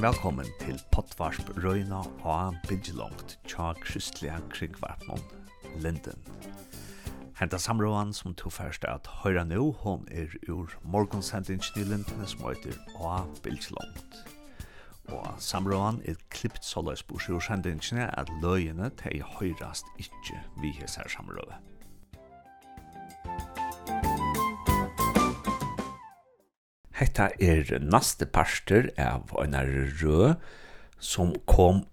Velkommen til Pottvarsp Røyna og Bidjelongt tja kristelige krigvarpnån Linden. Henta samråan som tog først at høyra nå, hon er ur morgonsendingen i Linden som heter A Bidjelongt. Og samråan er klippt så løs bors at løyene til høyrast ikkje vi hesser samråan. Hetta er næste parster av en rød som kom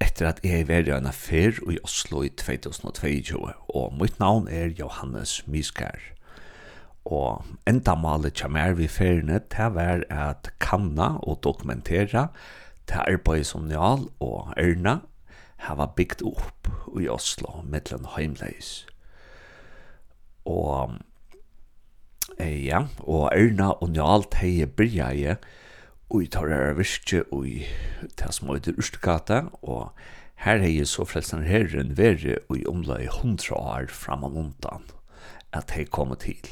etter at jeg var i en affær i Oslo i 2022. Og mitt navn er Johannes Miskær. Og enda malet kommer vi feriene til å være at kanna og dokumentera til arbeid som Njal og Erna hava bygd opp i Oslo mellom heimleis. Og Eh, ja, og Erna og Njal teie byrjaie og i torrar virkje og i det som heter Ørstgata og her hei så frelsen herren veri og i omlai hundra år fram og undan at hei kom til.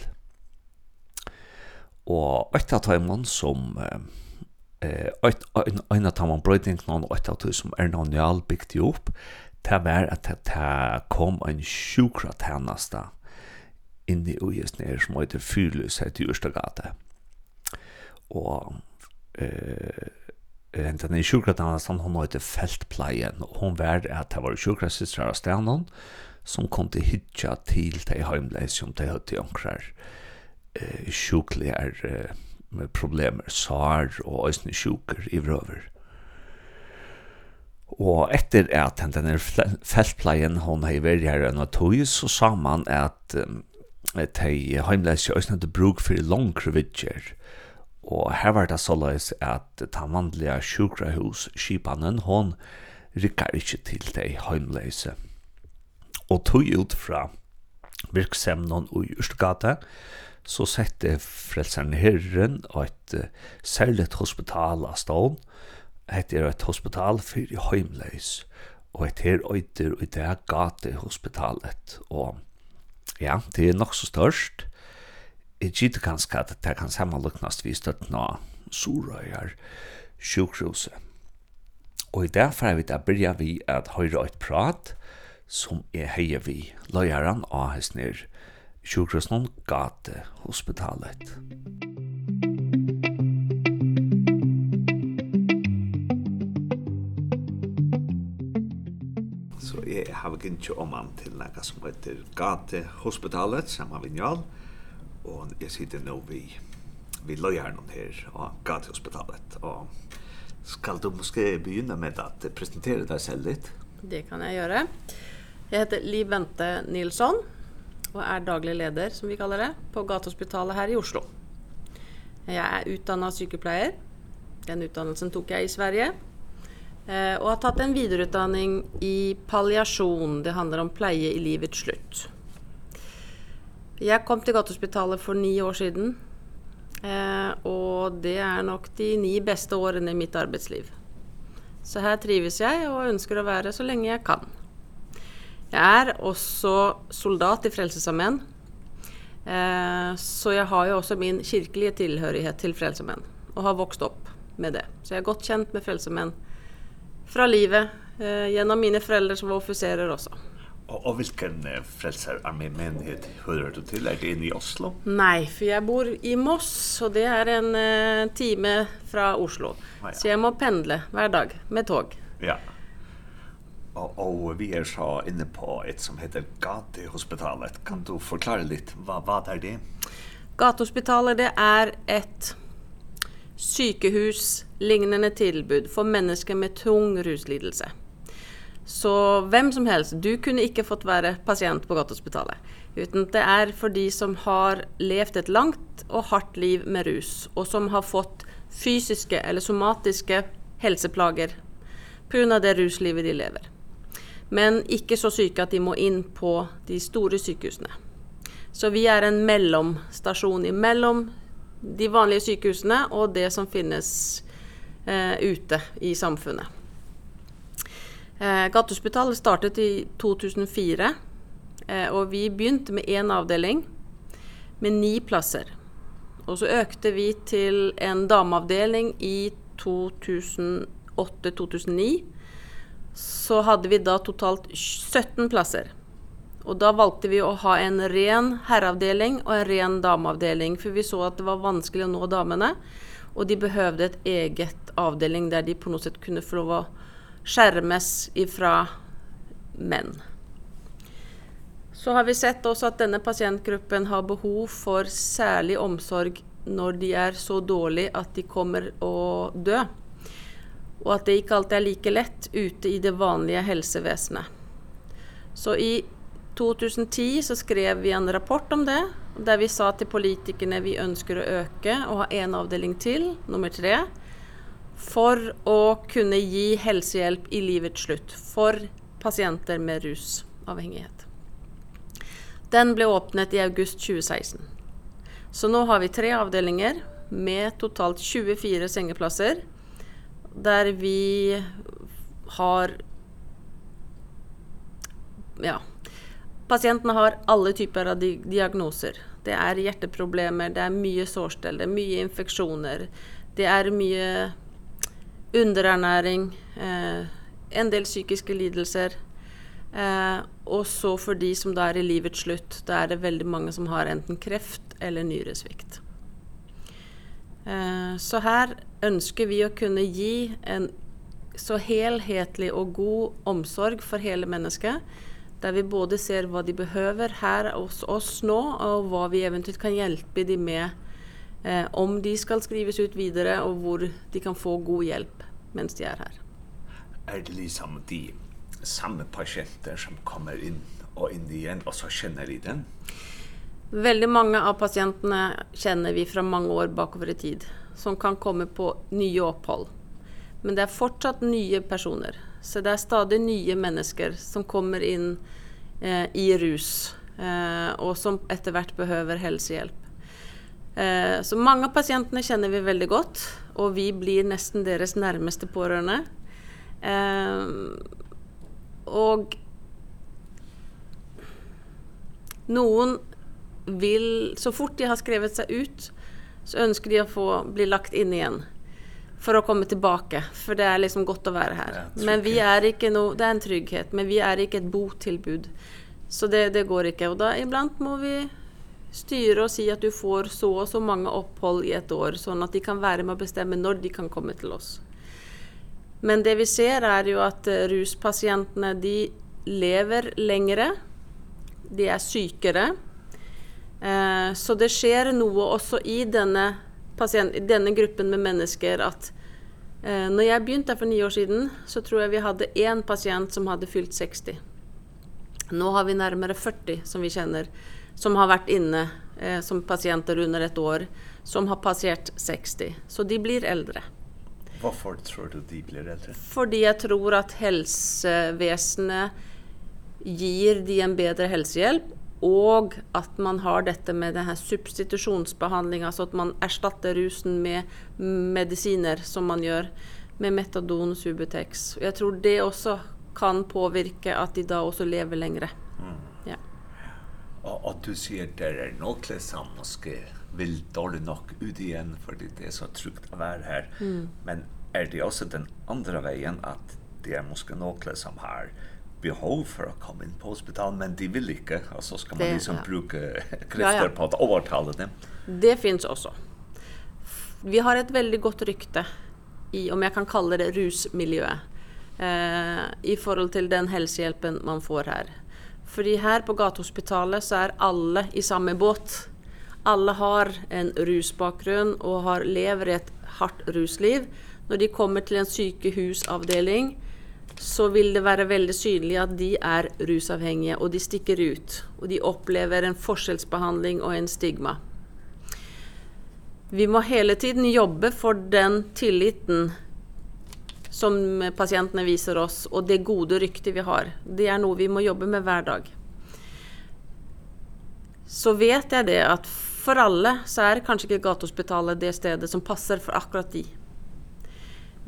Og eit av taimann som eh eit ein av taimann brøyding noen eit av taimann som Erna og Njal bygde opp det var at det kom en sjukra tennasta inni i ujes nere som heter Fyrløs til Jørstagata. Og eh, hentan i som hon heter Feltpleien, og hon var at det var sjukratannastan av stenen, som kom til hitja til de heimleis som de hadde omkrar eh, sjukligar eh, problemer, sår og òsne sjuker i vrøver. Og etter at hentan i feltpleien, hon hei veri her enn tog, så sa man at um, tei heimleis i til bruk fyrir langre vidtjer. Og her var det såleis at ta vanlige sjukrahus, skipanen, hon rikkar ikkje til tei heimleise. Og tog ut fra virksemnon og Ørstgata, så sette frelseren herren og et særligt hospital av stål. Hette er et hospital for heimleis, og et her øyder og det er gatehospitalet. Og Ja, det er nok så størst. Jeg gitt kanskje at det kan sammenluknast vi støtt nå Sorøyar sjukhuse. Og i dag får vi da byrja vi at høyre et prat som er heier vi løyeren av hessner sjukhusen gate hospitalet. Musikk hava gint om han til noe som heter Gate Hospitalet, saman vi njall, og jeg sitter nå vi, vi løyeren her av Gate Hospitalet, og skal du måske begynne med å presentere deg selv litt? Det kan jeg gjøre. Jeg heter Liv Bente Nilsson, og er daglig leder, som vi kaller det, på Gatehospitalet her i Oslo. Jeg er utdannet sykepleier. Den utdannelsen tok jeg i Sverige, Eh, och har tagit en vidareutbildning i palliation. Det handlar om pleie i livets slut. Jag kom till Gottehospitalet för 9 år sedan. Eh, och det är nog de 9 bästa åren i mitt arbetsliv. Så här trivs jag och önskar att vara så länge jag kan. Jag är också soldat i Frälsningsarmén. Eh, så jag har ju också min kyrkliga tillhörighet till Frälsningsarmén och har vuxit upp med det. Så jag är gott känt med Frälsningsarmén fra livet eh, genom mina föräldrar som var officerer också. Och, och vilken eh, frälsararmémenighet hör du till? Är det inne i Oslo? Nej, för jag bor i Moss och det är en eh, timme från Oslo. Ah, ja. Så jag må pendla varje dag med tåg. Ja. Och, och vi är så inne på ett som heter Gatehospitalet. Kan du förklara lite vad, vad är det? Gatehospitalet det är ett sykehus, lignende tilbud for mennesker med tung ruslidelse. Så hvem som helst, du kunne ikke fått være pasient på Gathospitalet. Utan det er for de som har levt et langt og hardt liv med rus, og som har fått fysiske eller somatiske helseplager av det ruslivet de lever. Men ikke så syke at de må inn på de store sykehusene. Så vi er en mellomstasjon imellom de vanlige sykehusene og det som finnes eh, ute i samfunnet. Eh, Gatehospitalet startet i 2004, eh, og vi begynte med en avdeling med ni plasser. Og så økte vi til en dameavdeling i 2008-2009. Så hadde vi da totalt 17 plasser. Och då valgte vi att ha en ren herravdelning och en ren damavdelning för vi såg att det var vanskligt att nå damerna och de behövde ett eget avdelning där de på något sätt kunde få lov att skärmas ifrån män. Så har vi sett också att denna patientgruppen har behov för särskild omsorg när de är så dåliga att de kommer att dö. Och att det inte alltid är lika lätt ute i det vanliga hälsoväsendet. Så i 2010 så skrev vi en rapport om det där vi sa till politikerna vi önskar att öka och ha en avdelning till, nummer 3 för att kunna ge hälsohjälp i livets slut för patienter med rusavhängighet. Den blev öppnat i augusti 2016. Så nu har vi tre avdelningar med totalt 24 sängplatser där vi har ja, Patienterna har alle typer av di diagnoser. Det er hjerteproblemer, det er mye sårstell, det er mye infeksjoner, det er mye underernæring, eh, en del psykiske lidelser. Eh, og så for de som da er i livets slutt, da er det veldig mange som har enten kreft eller nyresvikt. Eh, så her ønsker vi å kunne gi en så helhetlig og god omsorg for hele mennesket där vi både ser vad de behöver här hos oss nu och vad vi eventuellt kan hjälpa dem med eh, om de ska skrivas ut vidare och var de kan få god hjälp medan de är här. Är det liksom de samma patienter som kommer in och in igen och så känner de den? Väldigt många av patienterna känner vi från många år bakover i tid som kan komma på nya uppehåll. Men det är fortsatt nya personer Så det er stadig nye mennesker som kommer inn eh, i rus eh, og som etter hvert behøver helsehjelp. Eh, så mange av pasientene kjenner vi veldig godt, og vi blir nesten deres nærmeste pårørende. Eh, og noen vil, så fort de har skrevet seg ut, så ønsker de å få bli lagt inn igjen för att komma tillbaka för det är liksom gott att vara här. Men vi är inte no, det är en trygghet, men vi är inte ett botillbud. Så det det går inte och då ibland måste vi styra och säga si att du får så och så många uppehåll i ett år så att de kan vara med och bestämma när de kan komma till oss. Men det vi ser är ju att ruspatienterna de lever längre. De är sykare. Eh så det sker något också i denna patient i denne gruppen med mennesker at eh, når jeg begynte for ni år siden, så tror jeg vi hadde en patient som hadde fylt 60. Nå har vi nærmere 40 som vi kjenner, som har vært inne eh, som pasienter under ett år, som har passert 60. Så de blir eldre. Varför tror du de blir eldre? Fordi jag tror att helsevesenet ger de en bättre hälsohjälp och att man har detta med den här substitutionsbehandling alltså att man ersätter rusen med mediciner som man gör med metadon och Subutex. Jag tror det också kan påverka att de då också lever längre. Mm. Ja. Och att du ser där är något liksom måste vill dåligt nog ut igen för det är så tryggt att vara här. Mm. Men är det också den andra vägen att det är måske nog som här behov för att komma in på hospital men de vill inte alltså ska man det, liksom ja. bruka krafter ja, ja. på att övertala dem. Det finns också. Vi har ett väldigt gott rykte i om jag kan kalla det rusmiljö eh i förhåll till den hälsohjälpen man får här. För i här på gathospitalet så är alla i samma båt. Alla har en rusbakgrund och har lever ett hårt rusliv. När de kommer till en sykehusavdelning så vil det være veldig synlig at de er rusavhengige, og de stikker ut. Og de opplever en forskjellsbehandling og en stigma. Vi må hele tiden jobbe for den tilliten som pasientene viser oss, og det gode ryktet vi har. Det er noe vi må jobbe med hver dag. Så vet jeg det at for alle så er kanskje ikke Gatehospitalet det stedet som passer for akkurat de.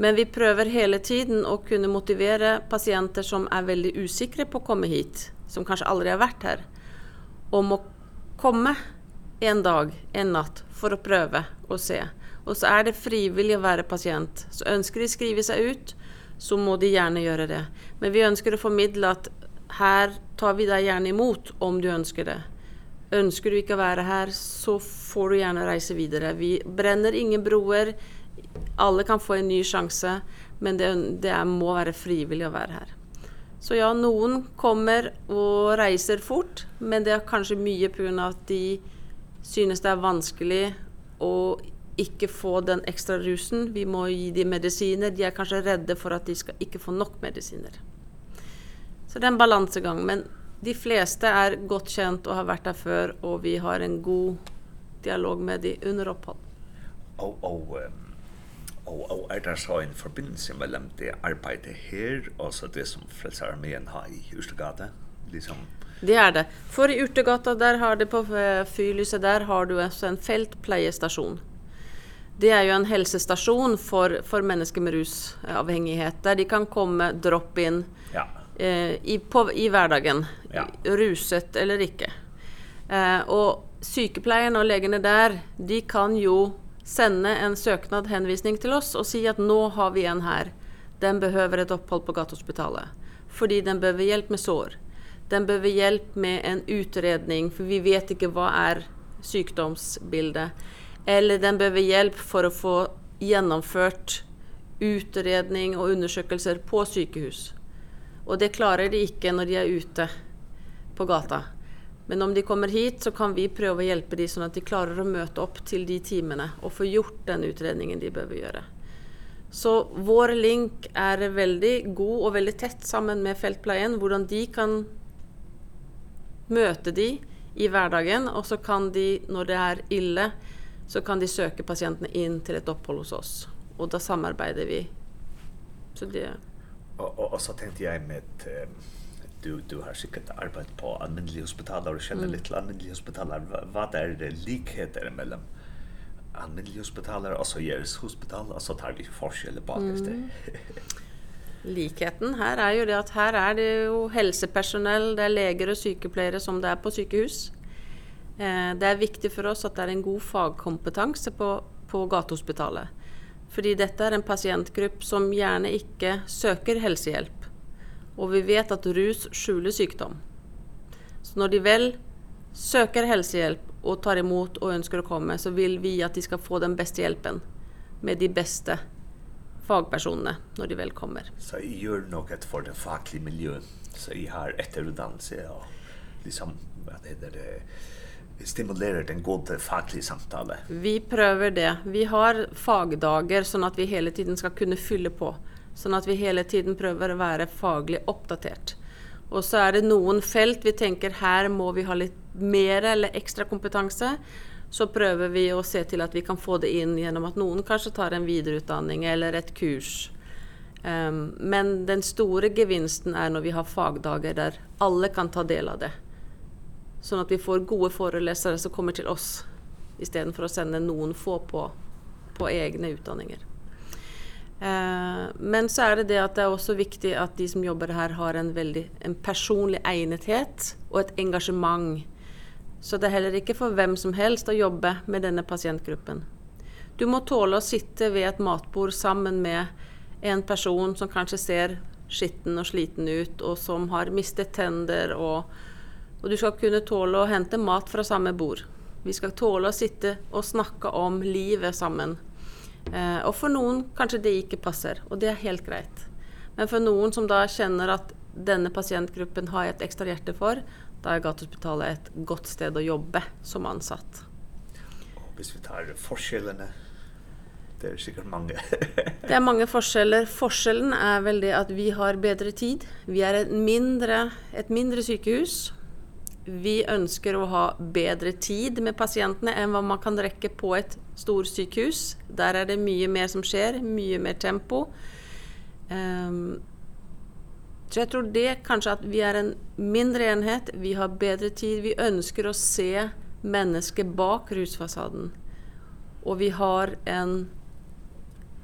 Men vi prövar hela tiden att kunna motivera patienter som är väldigt osäkra på att komma hit, som kanske aldrig har varit här, om att komma en dag, en natt, för att pröva och se. Och så är det frivilligt att vara patient. Så önskar de skriva seg ut så må de gärna göra det. Men vi önskar å formidle att här tar vi deg gärna emot om du önskar det. Önskar du inte vara här så får du gärna resa vidare. Vi bränner ingen broer, Alla kan få en ny chans, men det, det må vara frivilligt att vara här. Så ja, någon kommer och reiser fort, men det är kanske mycket på grunn av att de synes det er vanskelig och inte få den extra rusen. Vi måste ge dem mediciner. De är kanske rädda för att de ska inte få nok mediciner. Så det er en balansegang, men de fleste är godt kjent och har varit där för och vi har en god dialog med de under opphold. Og, og um og, og er det så en forbindelse mellom det arbeidet her og så det som Frelsesarmeen har i Ørstegata? Liksom. Det er det. For i Urtegata der har det på Fylyset der har du altså en feltpleiestasjon. Det er jo en helsestasjon for, for mennesker med rusavhengighet, der de kan komme drop-in ja. eh, i, på, i hverdagen, ja. ruset eller ikke. Eh, og sykepleierne og legene der, de kan jo sende en söknad henvisning till oss och säga si att nu har vi en här. Den behöver ett uppehåll på gatuhospitalet. Fordi den behöver hjälp med sår. Den behöver hjälp med en utredning för vi vet inte vad är sjukdomsbilden. Eller den behöver hjälp för att få genomfört utredning och undersökelser på sjukhus. Och det klarar de inte när de är ute på gatan. Men om de kommer hit så kan vi pröva att hjälpa dem så att de klarar att möta upp till de timmarna och få gjort den utredningen de behöver göra. Så vår link är väldigt god och väldigt tätt samman med fältplejen, hur de kan möta de i vardagen och så kan de när det är illa så kan de söka patienten in till ett uppehåll hos oss och då samarbetar vi. Så det och, och, och så tänkte jag med eh, du du har sikkert arbetat på allmänliga hospitaler og kjenner mm. lite allmänliga hospitaler vad är det likheter mellom allmänliga hospitaler och så Jers hospital alltså tar vi forskjell på mm. Likheten her er jo det at her er det jo helsepersonell, det er leger og sykepleiere som det er på sykehus. Eh, det er viktig for oss at det er en god fagkompetanse på, på gatehospitalet. Fordi dette er en pasientgrupp som gjerne ikke søker helsehjelp och vi vet att rus skjuler sjukdom. Så när de väl söker hälsohjälp och tar emot och önskar att komma så vill vi att de ska få den bästa hjälpen med de bästa fagpersonene når de vel kommer. Så jeg gjør noe for det faglige miljøet. Så jeg har etterutdannelse og liksom, hva heter det, stimulerer den gode faglige samtale. Vi prøver det. Vi har fagdager sånn at vi hele tiden skal kunne fylle på. Sånn at vi hele tiden prøver å være faglig oppdatert. Og så er det noen felt vi tenker her må vi ha litt mer eller ekstra kompetanse. Så prøver vi å se til at vi kan få det inn gjennom at noen kanskje tar en videreutdanning eller et kurs. Um, men den store gevinsten er når vi har fagdager der alle kan ta del av det. Sånn at vi får gode forelesere som kommer til oss istedenfor å sende noen få på, på egne utdanninger. Eh, men så är det det att det är också viktigt att de som jobbar här har en väldigt en personlig egnethet och ett engagemang. Så det er heller inte for vem som helst att jobba med denna patientgruppen. Du må tåla att sitta vid ett matbord sammen med en person som kanske ser skitten och sliten ut och som har mistet tänder och och du ska kunna tåla att hämta mat fra samma bord. Vi ska tåla att sitta och snacka om livet sammen. Eh, og for noen kanskje det ikke passer, og det er helt greit. Men for noen som da kjenner at denne pasientgruppen har et ekstra hjerte for, da er Gatehospitalet et godt sted å jobbe som ansatt. Og hvis vi tar forskjellene, det er sikkert mange. det er mange forskjeller. Forskjellen er det at vi har bedre tid. Vi er et mindre, et mindre sykehus, vi önskar å ha bättre tid med patienterna än vad man kan räcka på ett stort sjukhus. Där är det mycket mer som sker, mycket mer tempo. Ehm um, så jag tror det kanske att vi är en mindre enhet, vi har bättre tid, vi önskar å se mennesket bak rusfasaden. Och vi har en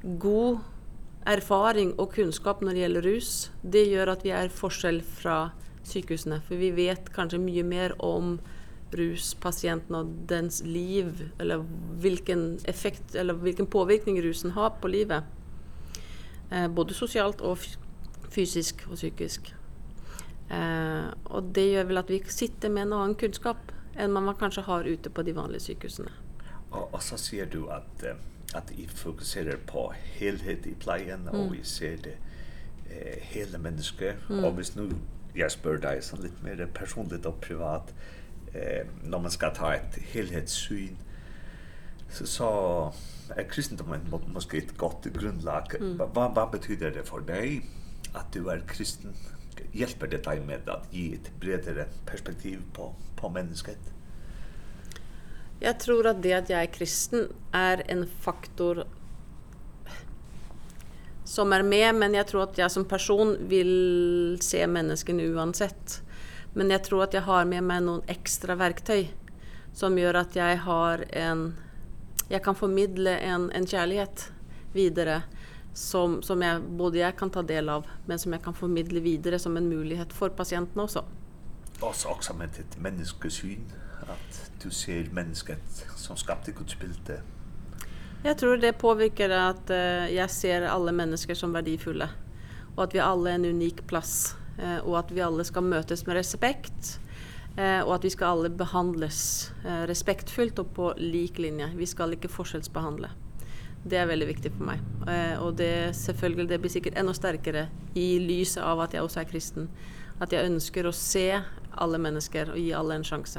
god erfaring och kunskap när det gäller rus. Det gör att vi är forskel från sykehusene. For vi vet kanskje mye mer om ruspasienten og dens liv, eller hvilken effekt eller hvilken påvirkning rusen har på livet. Eh, både sosialt og fysisk og psykisk. Eh, og det gjør vel at vi sitter med en annen kunnskap enn man kanskje har ute på de vanlige sykehusene. Og, og så sier du at, at I fokuserer på helhet i pleien, mm. og vi ser det eh, hele mennesket. Mm. Og hvis nu jag spör dig så lite mer personligt och privat eh när man ska ta ett helhetssyn så så är kristendomen måste ett gott grundlag. Mm. Vad vad betyder det för dig att du är kristen? Hjälper det dig med att ge ett bredare perspektiv på på människan? Jag tror att det att jag är kristen är en faktor som är med men jag tror att jag som person vill se människan oavsett. Men jag tror att jag har med mig någon extra verktyg som gör att jag har en jag kan förmedla en en kärlighet vidare som som jag både jag kan ta del av men som jag kan förmedla vidare som en möjlighet för patienten också. Vad också med ett människosyn att du ser människan som skapte Guds bild Jag tror det påverkar att uh, jag ser alla människor som värdefulla och att vi alla är en unik plats uh, och att vi alla ska mötas med respekt eh och att vi ska alla behandlas eh, respektfullt och på lik linje. Vi ska inte forskjellsbehandla. Det är väldigt viktigt för mig. Eh och det självklart det blir säkert ännu starkare i lyset av att jag också är kristen. Att jag önskar att se alla människor och ge alla en chans.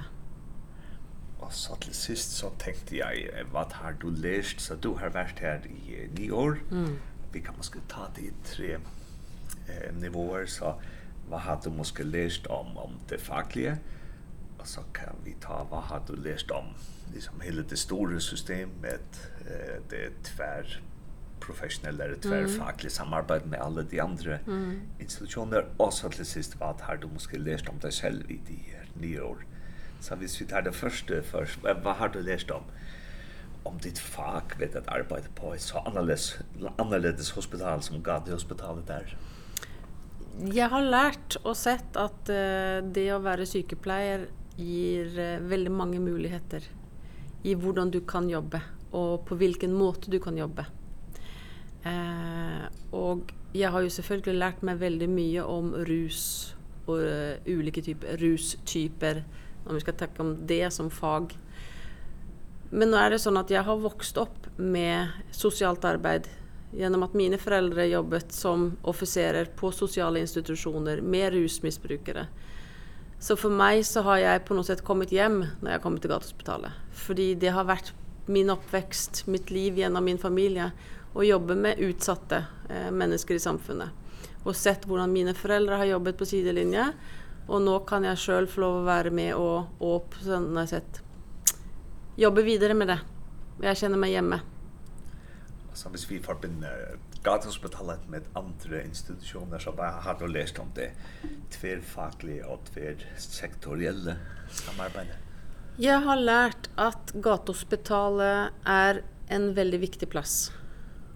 Och så till sist så tänkte jag, vad har du läst? Så du har varit här i eh, nio år. Mm. Vi kan måske ta det i tre eh, nivåer. Så vad har du måske läst om, om det fackliga? Och så kan vi ta, vad har du läst om liksom, hela det stora systemet, eh, det tvär professionella eller tvär mm. samarbete med alla de andra mm. institutioner. Och så till sist, vad har du måste läst om dig själv i de här nio år? Mm Så hvis vi tar det første først, hva har du lært om? Om ditt fag vet at arbeide på et så annerledes, annerledes hospital som Gadi-hospitalet der? Jeg har lært og sett at uh, det å være sykepleier gir uh, veldig mange muligheter i hvordan du kan jobbe og på hvilken måte du kan jobbe. Eh, og jeg har jo selvfølgelig lært meg veldig mye om rus og uh, ulike typer rustyper om vi ska tacka om det som fag. Men nu är det så att jag har vuxit upp med socialt arbete genom att mina föräldrar jobbat som officerer på sociala institutioner med rusmissbrukare. Så för mig så har jag på något sätt kommit hem när jag kommit till gatuhospitalet. För det har varit min uppväxt, mitt liv genom min familj och jobba med utsatta eh, människor i samfunnet. Och sett hur mina föräldrar har jobbat på sidelinjen Och nu kan jag själv få lov att vara med och och på sånn sätt jobba vidare med det. Jag känner mig hemma. Altså, hvis vi forbinder Gatehospitalet med andre institutioner, som jeg har lest om det tverfaglige og tversektorielle samarbeidet. Jeg har lært at Gatehospitalet er en veldig viktig plass.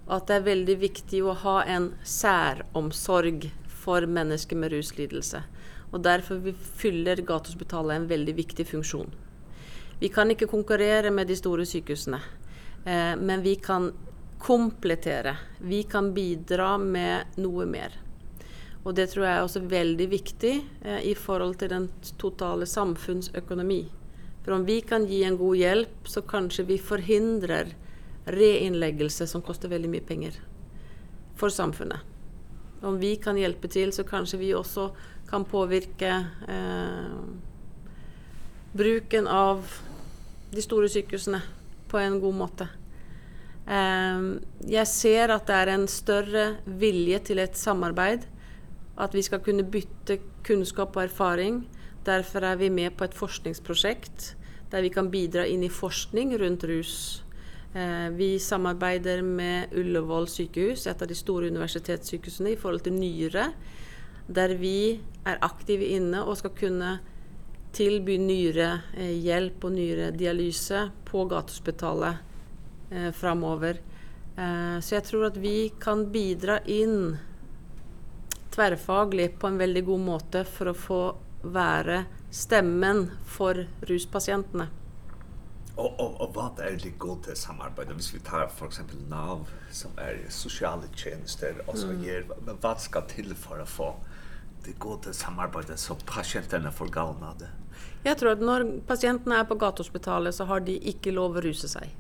Og at det er veldig viktig å ha en særomsorg for mennesker med ruslidelse. Mm og derfor fyller Gatehospitalet en veldig viktig funksjon. Vi kan ikke konkurrere med de store sykehusene, eh, men vi kan komplettera. Vi kan bidra med noe mer. Och det tror jag är också väldigt viktigt eh, i förhåll till den totala samfunnsøkonomi. För om vi kan ge en god hjälp så kanske vi förhindrar reinläggelse som kostar väldigt mycket pengar för samfunnet om vi kan hjälpa till så kanske vi också kan påverka eh, bruken av de stora sykehusene på en god måte. Ehm jag ser att det är en större vilja till ett samarbete att vi ska kunna byta kunskap och erfaring. Därför är vi med på ett forskningsprojekt där vi kan bidra in i forskning runt rus Eh, Vi samarbeider med Ullevål sykehus, et av de store universitetssykehusene i forhold til nyre, der vi er aktive inne og skal kunne tilby nyre hjelp og nyre dialyse på gatuhospitalet eh, framover. Eh, så jeg tror at vi kan bidra inn tverrfaglig på en veldig god måte for å få være stemmen for ruspasientene. Och och och vad är det gott det samarbete? Hvis vi tar för exempel NAV som är sociala tjänster och så ger mm. vad ska till för att få det gott det så patienterna får gagna det? Jag tror att när patienterna är på gatuhospitalet så har de inte lov att rusa sig.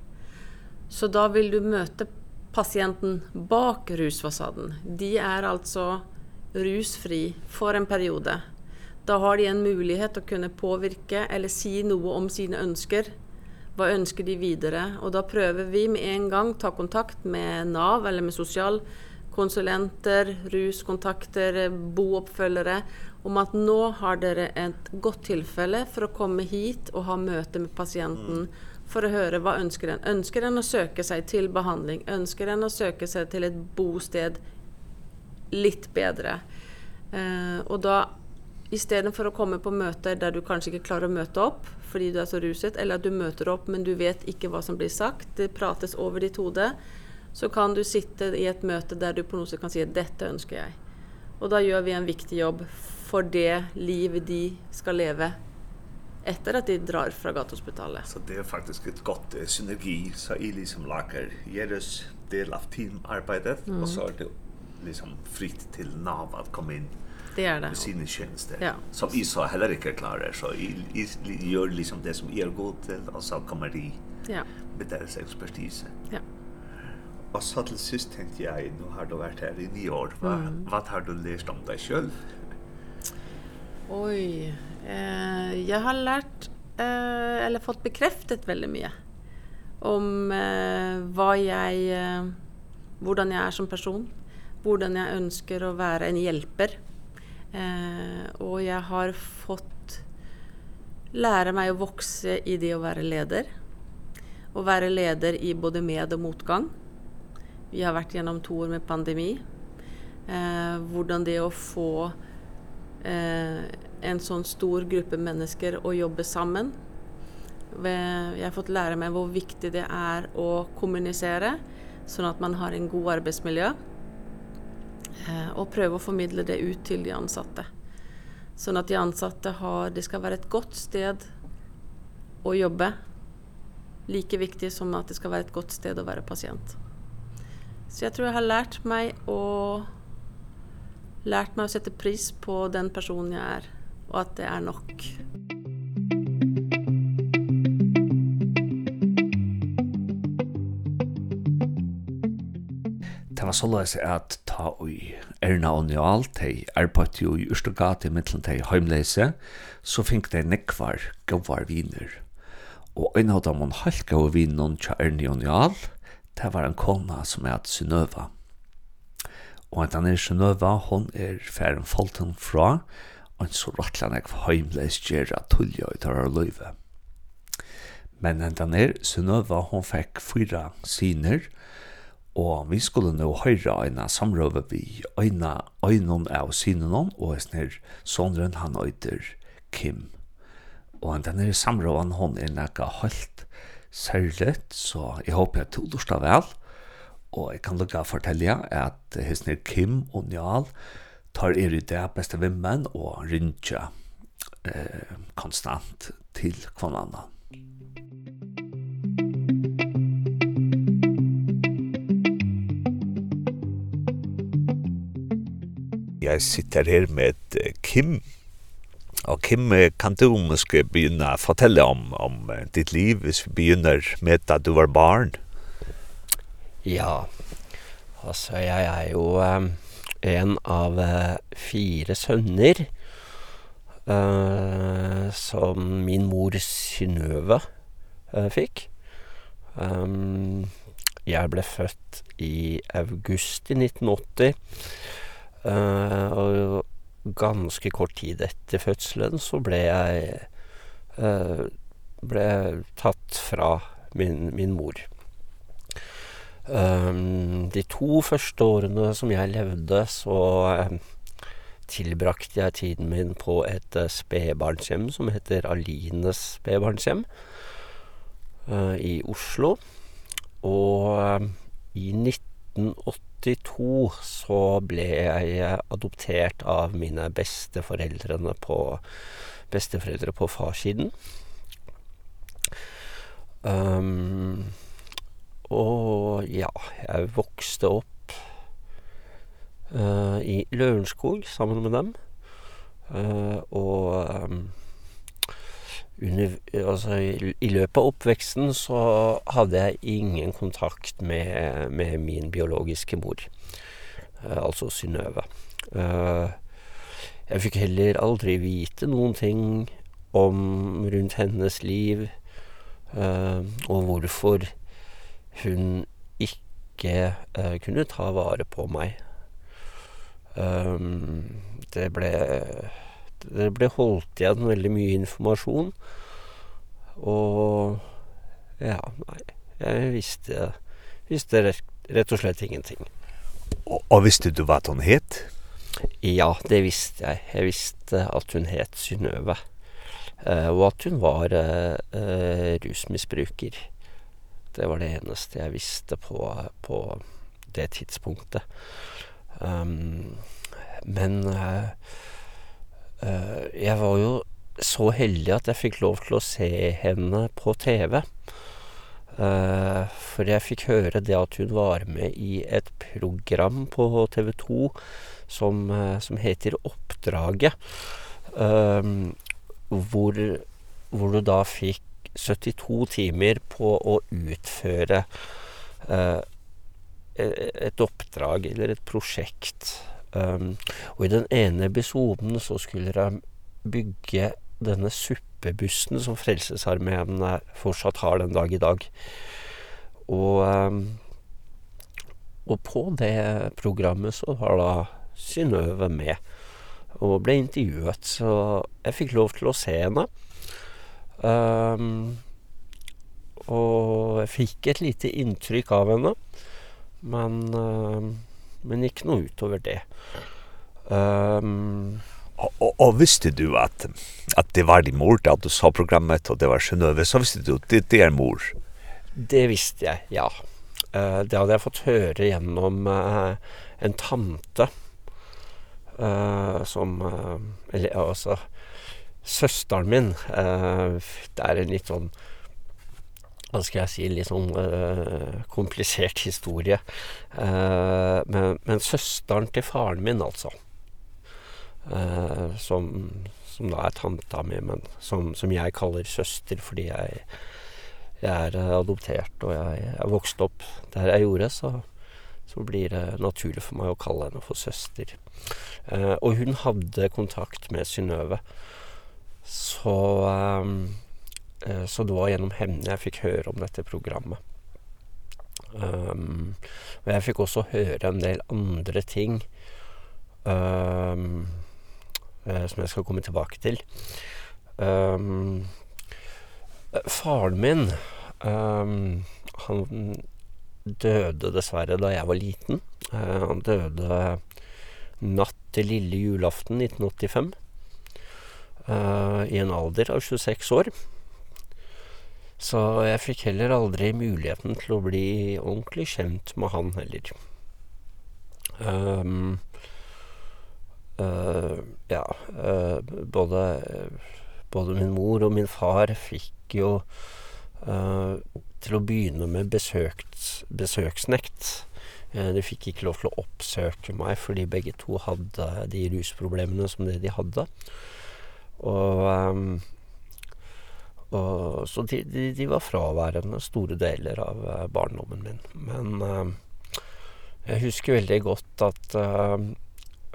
Så då vill du möta patienten bak rusfasaden. De är alltså rusfri för en periode. Då har de en möjlighet att kunna påverka eller säga si något om sina önskningar Hva ønsker de videre? Og da prøver vi med en gang ta kontakt med Nav eller med sosialkonsulenter, ruskontakter, booppfølgere om at nå har dere et godt tilfelle for å komme hit og ha møte med pasienten for å høre hva ønsker den. Ønsker den å søke seg til behandling? Ønsker den å søke seg til et bosted litt bedre? Eh, og da istedenfor å komme på møter der du kanskje ikke klarer å møte opp, fordi du er så ruset, eller at du møter opp, men du vet ikke hva som blir sagt, det prates over ditt hode, så kan du sitte i et møte der du på noe kan si at dette ønsker jeg. Og da gjør vi en viktig jobb for det liv de skal leve etter at de drar fra gatospitalet. Så det er faktisk et godt eh, synergi, så i liksom lager deres del av teamarbeidet, mm. og så er det liksom fritt til NAV at komme inn Det är det. Sin tjänst Ja. Som i så heller inte klarar så i gör liksom det som är gott till och så kommer de ja. med deras expertis. Ja. Och så till sist tänkte jag, nu har du varit här i nio år. vad mm. Vad har du lärt om dig själv? Oj, eh, jag har lärt eh, eller fått bekräftat väldigt mycket om eh, vad jag, eh, hur jag är som person, hurdan jag önskar att vara en hjälper. Mm Eh, och jag har fått lära mig att växa i det att vara ledare. Och vara ledare i både med och motgång. Vi har varit genom två år med pandemi. Eh, hvordan det att få eh, en sån stor grupp människor att jobba samman. Jag har fått lära mig hur viktigt det är att kommunicera så att man har en god arbetsmiljö och pröva att förmedla det ut till de ansatte. Så att de ansatte har, det ska vara ett gott sted att jobba. Lika viktigt som att det ska vara ett gott sted att vara patient. Så jag tror jag har lärt mig och lärt mig att sätta pris på den person jag är och att det är nog. var så løs at ta ui Erna og Njal, de arbeidde jo i Ørstogate i middelen de heimleise, så fink de nekvar gavar viner. Og en av dem hun halk gav vinen til Erna og Njal, det var en kona som er at Synøva. Og at han er Synøva, hon er færen folten fra, og en så rattlan ekv heimleis gjerra tullja ut av løyve. Men hentan er, Synøva, hon fikk fyra siner, og Og vi skulle nå høyre øyne samrøve vi øyne øynene av synene, og snir sondren han øyder Kim. Og den her samrøven hun er nekka høylt særlig, så jeg håper jeg tog dårsta vel. Og jeg kan lukka fortelle at hesnir Kim og Njal tar er i det beste vimmen og rindja eh, konstant til kvann annan. Jeg sitter her med Kim. Og Kim, kan du måske begynne å fortelle om, om ditt liv hvis vi begynner med at du var barn? Ja, altså jeg er jo um, en av uh, fire sønner uh, som min mor Synøve uh, fikk. Um, jeg ble født i august i 1980 Uh, og ganske kort tid etter fødselen så ble jeg uh, ble tatt fra min, min mor. Um, de to første årene som jeg levde, så um, tilbrakte jeg tiden min på et uh, som heter Alines spebarnshjem uh, i Oslo. Og um, i 1980 1982 så ble jeg adoptert av mine besteforeldrene på besteforeldre på farssiden. Um, og ja, jeg vokste opp uh, i Lørenskog sammen med dem. Uh, og um, under, altså, i, i løpet av oppveksten så hadde jeg ingen kontakt med, med min biologiske mor, uh, altså Synnøve. Uh, jeg fikk heller aldri vite noen ting om rundt hennes liv, uh, og hvorfor hun ikke uh, kunne ta vare på meg. Um, det ble... Uh, det ble holdt igjen veldig mye informasjon. Og ja, nei, jeg visste, visste rett, rett og slett ingenting. Og, og visste du hva hun het? Ja, det visste jeg. Jeg visste at hun het Synnøve. Eh, og at hun var eh, rusmisbruker. Det var det eneste jeg visste på, på det tidspunktet. Um, men eh, Uh, jeg var jo så heldig at jeg fikk lov til å se henne på TV. Uh, for jeg fikk høre det at hun var med i et program på TV2 som, uh, som heter Oppdraget. Uh, hvor, hvor du da fikk 72 timer på å utføre uh, et oppdrag eller et prosjekt Um, og i den ene episoden så skulle de bygge denne suppebussen som Frelsesarmeen fortsatt har den dag i dag. Og, um, og på det programmet så var da Synnøve med og ble intervjuet, så jeg fikk lov til å se henne. Um, og jeg fikk et lite inntrykk av henne, men... Um, men ikke noe utover det. Um, og, og, og visste du at, at det var din mor da du sa programmet, og det var Sjønøve, så visste du at det, det er mor? Det visste jeg, ja. Uh, det hadde jeg fått høre gjennom uh, en tante, uh, som, uh, eller altså, søsteren min, uh, det er en litt sånn, uh, vad ska jag säga liksom eh komplicerad historia. Eh men men systern till faren min alltså. Eh som som då är tanta min men som som jag kallar syster för det jag jag är adopterad och jag jag växte upp där jag gjorde så så blir det naturligt för mig att kalla henne för syster. Eh och hon hade kontakt med Synöve. Så um, så det var genom henne jag fick höra om detta programmet. Um, men jag fick också höra en del andra ting um, som jag ska komma tillbaka till. Um, faren min, um, han døde dessverre da jeg var liten. Uh, han døde natt til lille julaften 1985 uh, i en alder av 26 år. Så jeg fikk heller aldri muligheten til å bli ordentlig kjent med han heller. Ehm um, uh, ja, uh, både både min mor og min far fikk jo uh, til å begynne med besøkt besøksnekt. Eh de fikk ikke lov til å oppsøke meg fordi begge to hadde de rusproblemene som det de hadde. Og um, Og, så de, de, de var fraværende store deler av uh, barndommen min. Men uh, jeg husker veldig godt at uh,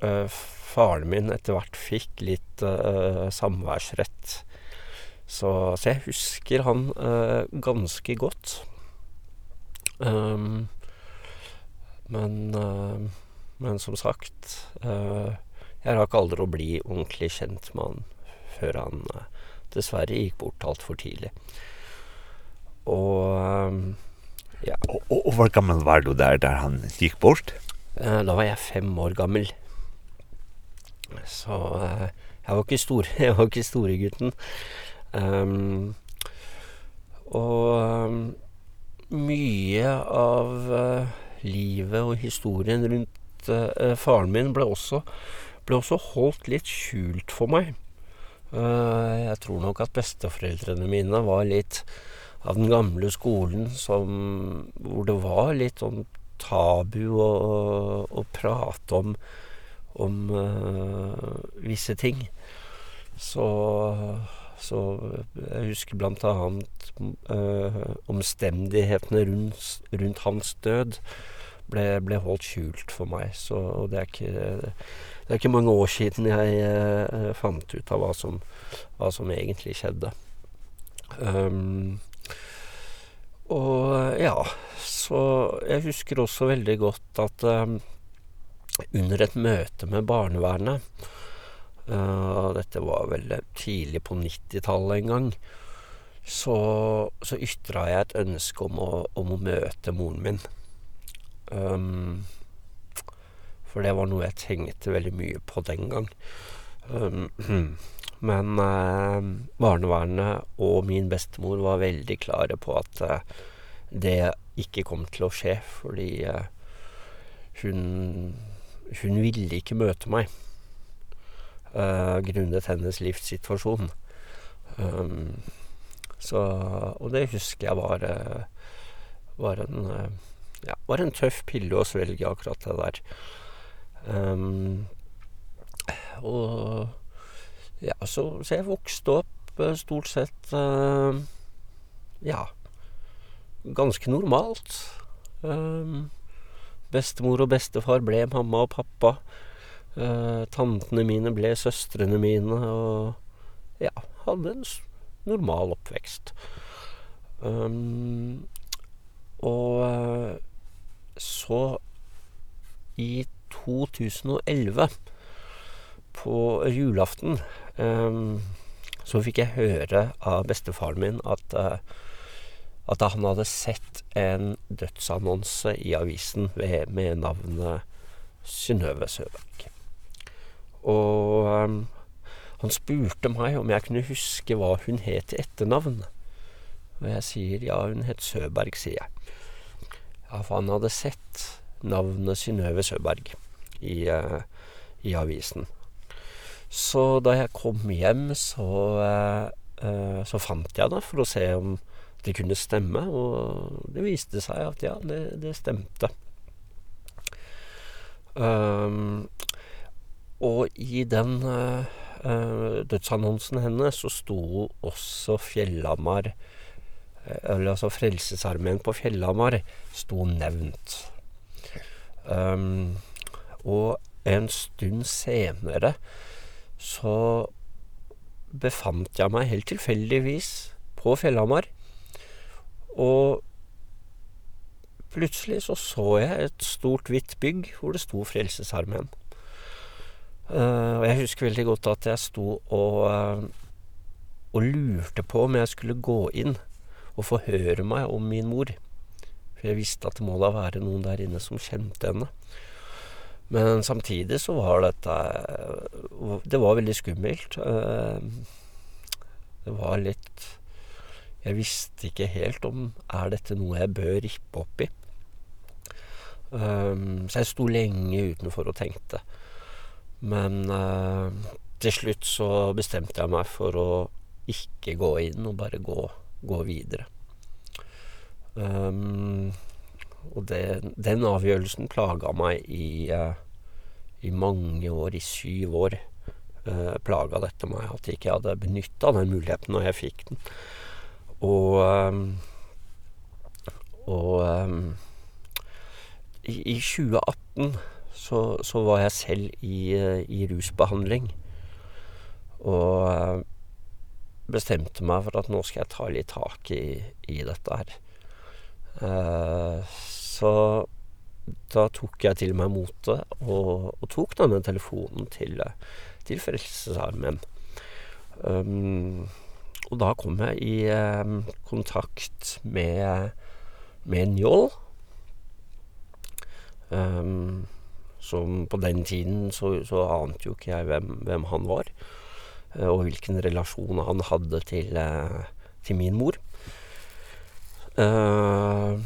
uh, faren min etter hvert fikk litt uh, samværsrett. Så, så jeg husker han uh, ganske godt. Um, men, uh, men som sagt, uh, jeg rakk aldri å bli ordentlig kjent med han før han... Uh, dessverre gikk bort alt for tidlig. Og ja. Og, og, og hvor gammel var du der der han gikk bort? Eh, da var jeg fem år gammel. Så eh, jeg var ikke stor, jeg var ikke store gutten. Um, og um, mye av uh, livet og historien rundt uh, faren min ble også, ble også holdt litt skjult for meg. Jeg tror nok at besteforeldrene mine var litt av den gamle skolen som, hvor det var litt sånn tabu å, å prate om, om uh, visse ting. Så, så jeg husker blant annet uh, omstendighetene rundt, rundt hans død ble, ble holdt skjult for meg. Så, det er ikke det er ikke mange år siden jeg eh, fant ut av hva som, hva som egentlig skjedde. Um, og ja, så jeg husker også veldig godt at um, under et møte med barnevernet, uh, dette var vel tidlig på 90-tallet en gang, så, så ytra jeg et ønske om å, om å møte moren min. Um, For det var noe jeg tenkte veldig mye på den gang. Um, men uh, barnevernet og min bestemor var veldig klare på at uh, det ikke kom til å skje, fordi uh, hun, hun ville ikke møte meg uh, grunnet hennes livssituasjon. Um, så, og det husker jeg var, uh, var, en, uh, ja, var en tøff pille å svelge akkurat det der. Um, og ja, så, så jeg vokste opp stort sett uh, ja, ganske normalt. Um, bestemor og bestefar ble mamma og pappa. Uh, tantene mine ble søstrene mine, og ja, hadde en normal oppvekst. Um, og så i 2011 på julaften um, så fikk jeg høre av bestefaren min at, uh, at han hadde sett en dødsannonse i avisen ved, med navnet Synnøve Søberg. Og um, han spurte meg om jeg kunne huske hva hun het til etternavn. Og jeg sier ja, hun het Søberg, sier jeg. Ja, for han hadde sett navnet Synnøve Søberg i, uh, i avisen. Så da jeg kom hjem, så, uh, så fant jeg det for å se om det kunne stemme, og det viste seg at ja, det, det stemte. Um, og i den uh, uh, dødsannonsen henne så sto også Fjellhamar eller altså Frelsesarmeen på Fjellhamar sto nevnt. Um, Og en stund senere så befant jeg meg helt tilfeldigvis på Fjellhamar. Og plutselig så så jeg et stort hvitt bygg hvor det sto Frelsesarmeen. Uh, og jeg husker veldig godt at jeg sto og, uh, og lurte på om jeg skulle gå inn og forhøre meg om min mor. For jeg visste at det må da være noen der inne som kjente henne. Uh, Men samtidig så var dette det var veldig skummelt. Det var litt jeg visste ikke helt om er dette noe jeg bør rippe opp i. Um, så jeg sto lenge utenfor og tenkte. Men uh, til slutt så bestemte jeg meg for å ikke gå inn og bare gå, gå videre. Um, og det, den avgjørelsen plaga meg i, uh, i mange år, i syv år. Uh, plaga dette meg, at jeg ikke hadde benyttet den muligheten når jeg fikk den. Og, um, og um, i, i 2018 så, så var jeg selv i, uh, i rusbehandling. Og uh, bestemte meg for at nå skal jeg ta litt tak i, i dette her. Uh, Så da tok jeg til meg motet og, og tok denne telefonen til, til Frelsesarmen. Um, og da kom jeg i um, kontakt med, med Njål, um, som på den tiden så, så ante jo ikke jeg hvem, hvem han var, og hvilken relasjon han hadde til, til min mor. Uh,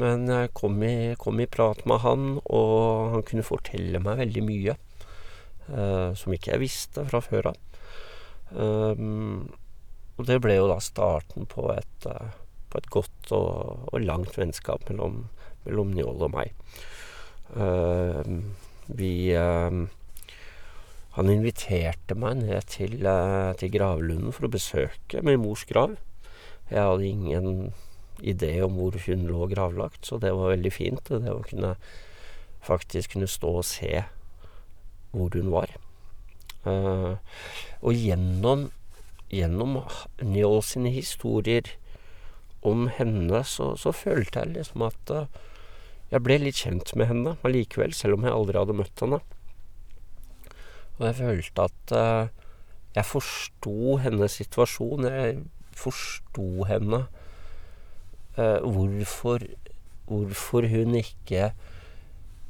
Men jeg kom i, kom i prat med han, og han kunne fortelle meg veldig mye eh, som ikke jeg visste fra før av. Um, og det ble jo da starten på et, uh, på et godt og, og langt vennskap mellom, mellom Njål og meg. Uh, vi, uh, han inviterte meg ned til, uh, til gravlunden for å besøke min mors grav. Jeg hadde ingen idé om hvor hun lå gravlagt, så det var veldig fint. Det å kunne faktisk kunne stå og se hvor hun var. Uh, og gjennom, gjennom Njål sine historier om henne, så, så følte jeg liksom at uh, jeg ble litt kjent med henne allikevel, selv om jeg aldri hadde møtt henne. Og jeg følte at uh, jeg forsto hennes situasjon, jeg forsto henne eh, hvorfor, hvorfor hun ikke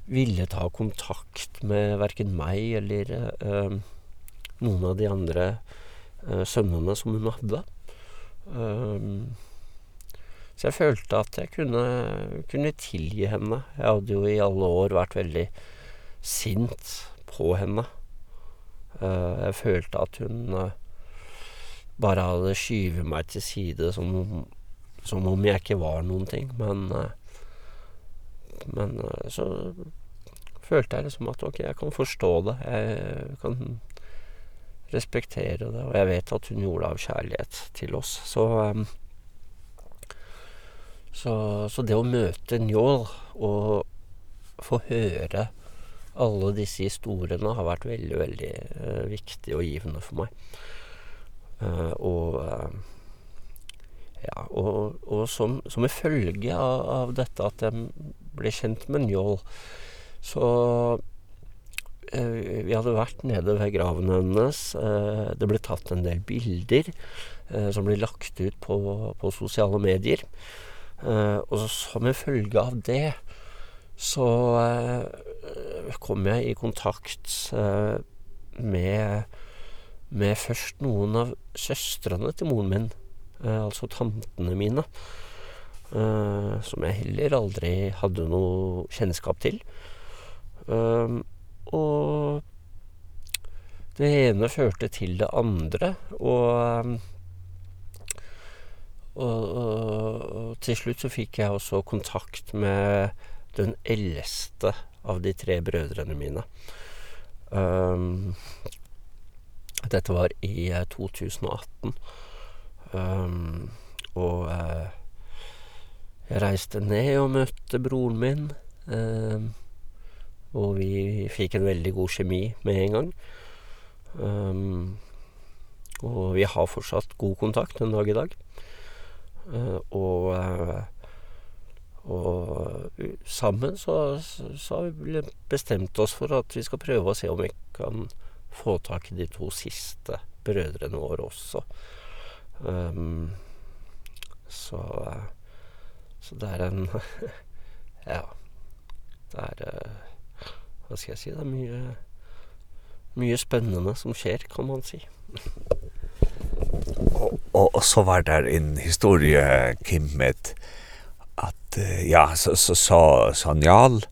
ville ta kontakt med hverken meg eller eh, noen av de andre eh, sønnene som hun hadde. Um, så jeg følte at jeg kunne, kunne tilgi henne. Jeg hadde jo i alle år vært veldig sint på henne. Uh, jeg følte at hun uh, bare hadde skyvet meg til side som som om jeg ikke var någonting men men så følte jeg liksom at ok, jeg kan forstå det, jeg kan respektere det, og jeg vet at hun gjorde det av kjærlighet til oss. Så, um, så, så det å møte Njål og få høre alle disse historiene har vært veldig, veldig uh, viktig og givende for meg. Uh, og... Uh, Ja, og, og som, som i følge av, av dette at jeg ble kjent med Njål, så eh, vi hadde vært nede ved graven hennes. Eh, det ble tatt en del bilder eh, som ble lagt ut på, på sosiale medier. Eh, og som i følge av det så eh, kom jeg i kontakt eh, med, med først noen av søstrene til moren min. Eh, eh, altså tantene mine, eh, som jeg heller aldri hadde noe kjennskap til. Um, og det ene førte til det andre, og, og, og, og til slutt så fikk jeg også kontakt med den eldste av de tre brødrene mine. Um, dette var i 2018. Um, og uh, jeg reiste ned og møtte broren min. Um, og vi fikk en veldig god kjemi med en gang. Um, og vi har fortsatt god kontakt en dag i dag. Uh, og uh, og sammen så, så har vi bestemt oss for at vi skal prøve å se om vi kan få tak i de to siste brødrene våre også. Um, så, så det er en, ja, det er, hva skal jeg si, det er mye, mye spennende som skjer, kan man si. og, og, og så var det en historie, Kim, med at, ja, så så, så, så Njal,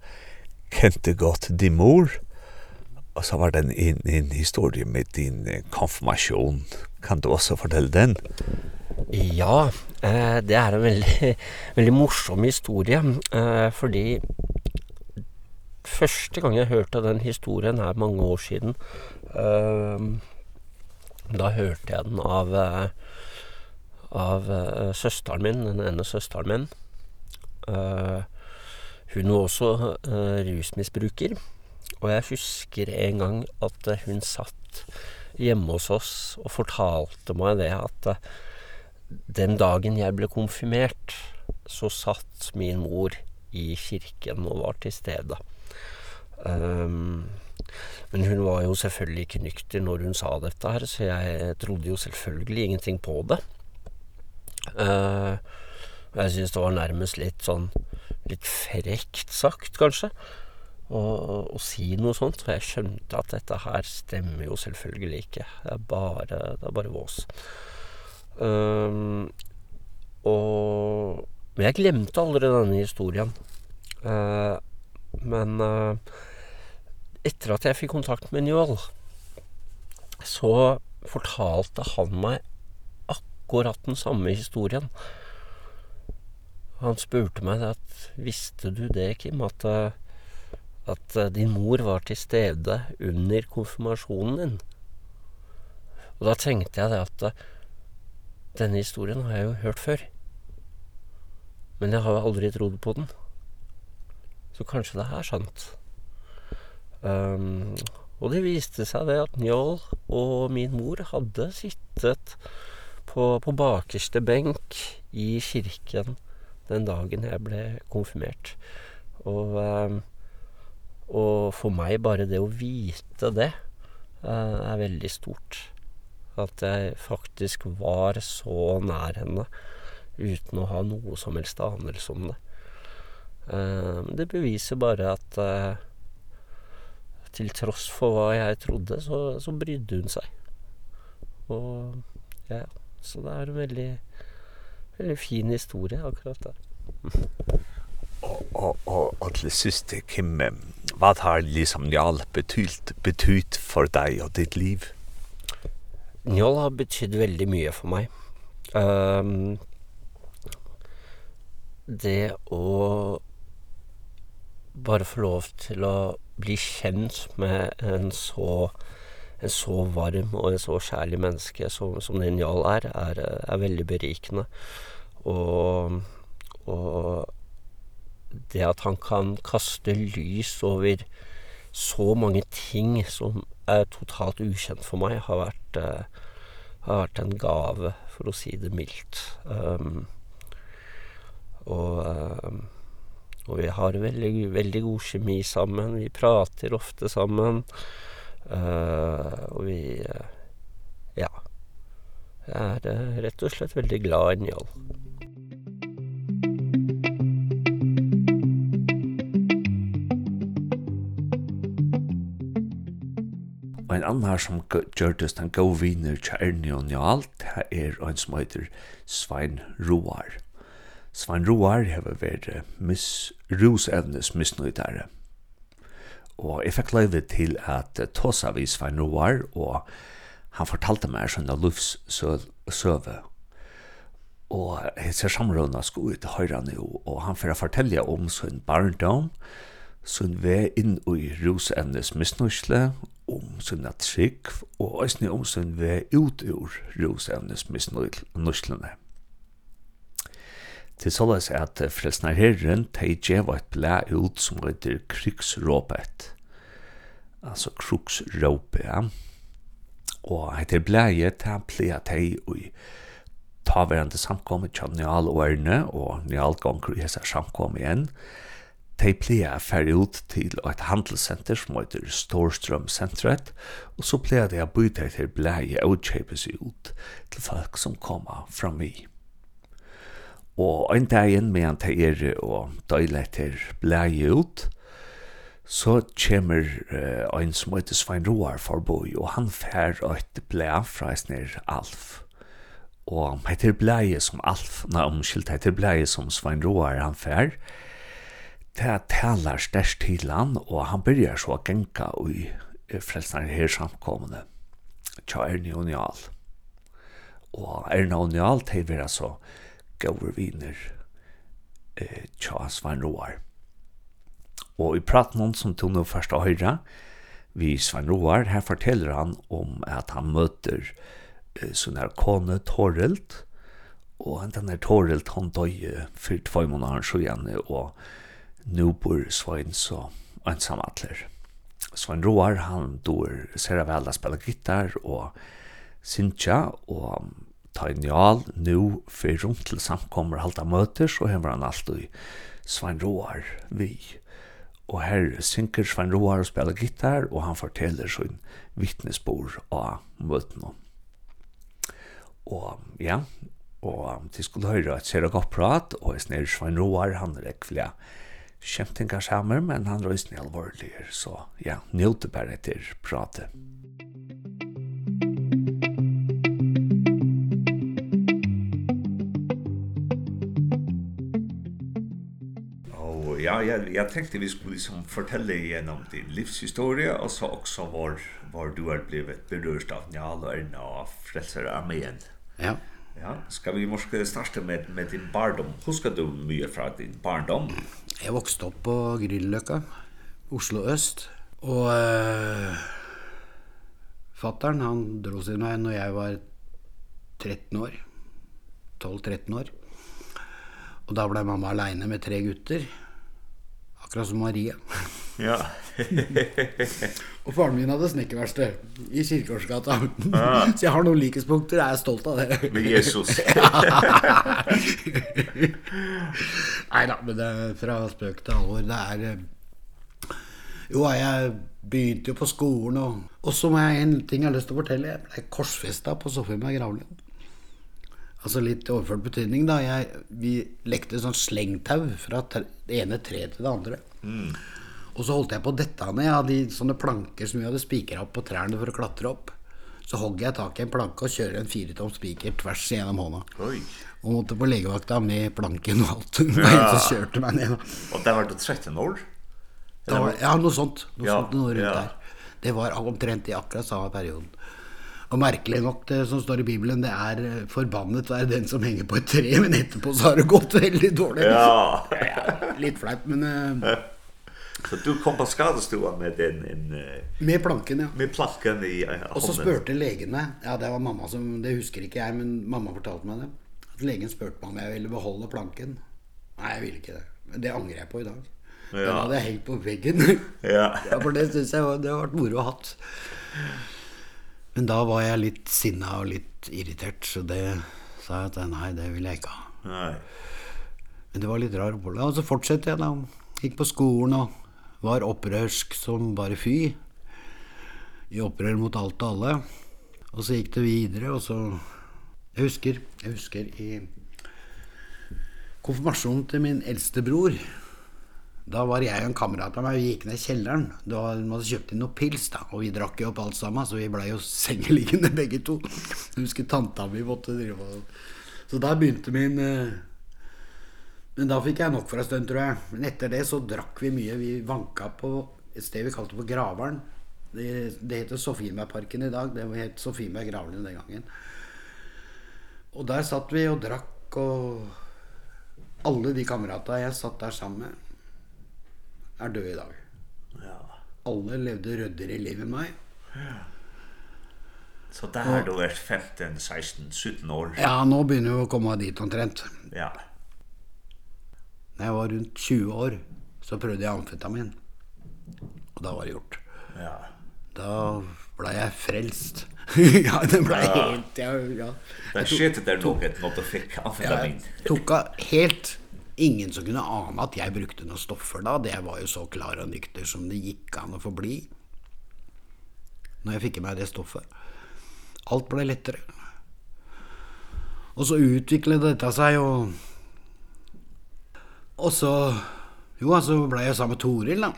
kjente godt din mor, og så var det en, en, en historie med din konfirmasjon, Kan du også fortelle den? Ja, eh, det er en veldig, veldig morsom historie, eh, fordi første gang jeg hørte den historien her mange år siden, eh, da hørte jeg den av, av søsteren min, den ene søsteren min. Eh, hun var også eh, rusmisbruker, og jeg husker en gang at hun satt hjemme hos oss og fortalte meg det at den dagen jeg ble konfirmert, så satt min mor i kirken og var til stede. Um, men hun var jo selvfølgelig ikke nykter når hun sa dette her, så jeg trodde jo selvfølgelig ingenting på det. Uh, jeg synes det var nærmest litt sånn, litt frekt sagt kanskje. Uh, og, og si noe sånt, for jeg skjønte at dette her stemmer jo selvfølgelig ikke. Det er bare, det er bare vås. Um, og, men jeg glemte aldri denne historien. Uh, men uh, etter at jeg fikk kontakt med Njål, så fortalte han meg akkurat den samme historien. Han spurte meg at, visste du det, Kim, at... Uh, at din mor var til stede under konfirmasjonen din. Og da tenkte jeg det at denne historien har jeg jo hørt før. Men jeg har aldri trodd på den. Så kanskje det er sant. Um, og det viste seg det at Njål og min mor hadde sittet på, på bakerste benk i kirken den dagen jeg ble konfirmert. Og... Um, Og for meg bare det å vite det uh, er veldig stort. At jeg faktisk var så nær henne uten å ha noe som helst anelse om det. Uh, det beviser bare at uh, til tross for hva jeg trodde, så, så brydde hun seg. Og ja, så det er en veldig, veldig fin historie akkurat der. och och och till syster Kim vad har liksom Njal betytt betytt för dig och ditt liv? Njal har betytt väldigt mycket för mig. Ehm um, det å bare få lov til å bli kjent med en så en så varm og en så kjærlig menneske som som den Njal er er er veldig berikende. Og og det at han kan kaste lys over så mange ting som er totalt ukjent for meg, har vært, uh, har vært en gave, for å si det mildt. Um, og, uh, og vi har veldig, veldig god kjemi sammen, vi prater ofte sammen, uh, og vi, uh, ja, jeg er uh, rett og slett veldig glad i Njål. Og en annan som gjørtes den gode viner til Ernie og Njal, det er en som heter Svein Roar. Svein Roar har vært miss, rusevnes misnøydere. Og jeg fikk løyve til at tåsa vi Svein Roar, og han fortalte meg sånn av livssøve. Og jeg ser samrådene sko ut til høyre nå, og han får fortelle om sin barndom, og sin vei inn i rusevnes misnøysle, om sinna trygg og eisne om sin vei ut ur rusevnes misnøyslene. Til såleis at frelsnar herren teg djeva et blæ ut som heter krigsråpet, altså kruksråpet, ja. Og heter blæje, ta plea teg ui taverande samkommet tja Njal og Erne, og Njal gonger i hesa samkommet igjen, og De pleia a fære ut til et handelssenter som heter Storstrøm Centret, og så pleia de a byta etter blei og kjøpes ut til folk som koma fram i. Og en dagen medan de er og døyle etter blei ut, så kommer uh, en som heter Svein Roar forboi, og han fær et blei fra Esner Alf. Og heter blei som Alf, nei, omskilt heter blei som Svein Roar han fær, og det talar størst til han, og han byrjar så genka i frelsnaren her samkomne, tja Erni og Njal. Og Erna og Njal, de så gaur viner eh, tja Svein Roar. Og i praten om som tog nå først å høyre, vi Svein Roar, her forteller han om at han møter eh, sånn her kone Torelt, og den her Torelt, han døg for två måneder, så igjen, og nu bor Svein så ensam atler. Svein Roar, han dår ser vel at spela gitar og synja og ta ideal nu for rundt til samkommer halta møter så hever han alltid Svein Roar vi og her synker Svein Roar og spiller gitar og han forteller sin vittnesbord av møtene og ja og de skulle høre et sera godt prat og jeg snir Svein Roar han er ekvelig kjemtingar samer, men han røysni alvorligere, så ja, njóte bare etter prate. Ja, jeg, jeg tenkte vi skulle liksom fortelle gjennom din livshistorie, og så også hvor, hvor du har blivet berørt av Njal og Erna og Frelser Armeen. Ja. Ja, skal vi måske starte med, med din barndom. Husker du mye fra din barndom? Jeg vokste opp på Grilløkka, Oslo Øst, og uh, fatteren han dro sin vei når jeg var 13 år, 12-13 år. Og da ble mamma alene med tre gutter, Akkurat som Maria. ja. og faren min hadde snekkeverste i Kirkegårdsgata. Ah. Så jeg har noen likhetspunkter, jeg er stolt av det. Med Jesus. Nei da, men det er fra spøk til alvor. Det er Jo, jeg begynte jo på skolen, og, og så må jeg en ting jeg har lyst til å fortelle. Jeg ble korsfestet på Sofie med gravlund. Altså litt overført betydning da. Jeg, vi lekte sånn slengtau fra det ene tre til det andre. Mm. Og så holdt jeg på dette ned. Jeg hadde sånne planker som vi hadde spikret opp på trærne for å klatre opp. Så hogg jeg tak i en planke og kjører en firetomt spiker tvers gjennom hånda. Oi. Og måtte på legevakta med planken og alt. Ja. så kjørte meg ned. Og det var det 13 år? Var, ja, noe sånt. Noe ja. sånt noe rundt ja. der. Det var omtrent i akkurat samme perioden. Og merkelig nok, det som står i Bibelen, det er 'forbannet være den som henger på et tre', men etterpå så har det gått veldig dårlig. Ja. ja litt flaut, men uh, Så du kom på skadestua med den en med planken ja. Med planken i uh, hånden. Og så spurte legene, ja det var mamma som det husker ikke jeg, men mamma fortalte meg det. At legen spurte meg om jeg ville beholde planken. Nei, jeg ville ikke det. Men det angrer jeg på i dag. Ja. Den hadde jeg hengt på veggen. Ja. ja for det synes jeg det har vært moro å hatt. Men da var jeg litt sinna og litt irritert, så det sa jeg at nei, det vil jeg ikke ha. Nei. Men det var litt rar på det. Og så fortsatte jeg da. Gikk på skolen og var opprørsk som bare fy. I opprør mot alt og alle. Og så gikk det videre, og så... Jeg husker, jeg husker i konfirmasjonen til min eldste bror, Da var jeg og en kamerat av meg, vi gikk ned i kjelleren. Da måtte kjøpt inn noen pils da, og vi drakk jo opp alt sammen, så vi ble jo sengeliggende begge to. Jeg husker tanta mi måtte drive og... Så da begynte min... Men da fikk jeg nok for en stund, tror jeg. Men etter det så drakk vi mye. Vi vanka på et sted vi kalte på Gravaren. Det, det heter Sofienbergparken i dag. Det het Sofienberg Gravlund den gangen. Og der satt vi og drakk, og alle de kamerata jeg satt der sammen med, er død i dag. Ja. Alle levde røddere i livet meg. Ja. Så der har du vært 15, 16, 17 år. Ja, nå begynner vi å komme dit omtrent. Ja. Når jeg var rundt 20 år, så prøvde jeg amfetamin. Og da var det gjort. Ja. Da ble jeg frelst. ja, det ble ja. helt... Ja, ja. Det skjedde der nok et måte fikk amfetamin. Ja, jeg tok helt Ingen som kunne ane at jeg brukte noen stoffer da, det var jo så klar og nykter som det gikk an å bli. Når jeg fikk i meg det stoffet. Alt ble lettere. Og så utviklet dette seg og... Og så, jo, så ble jeg sammen med Toril da.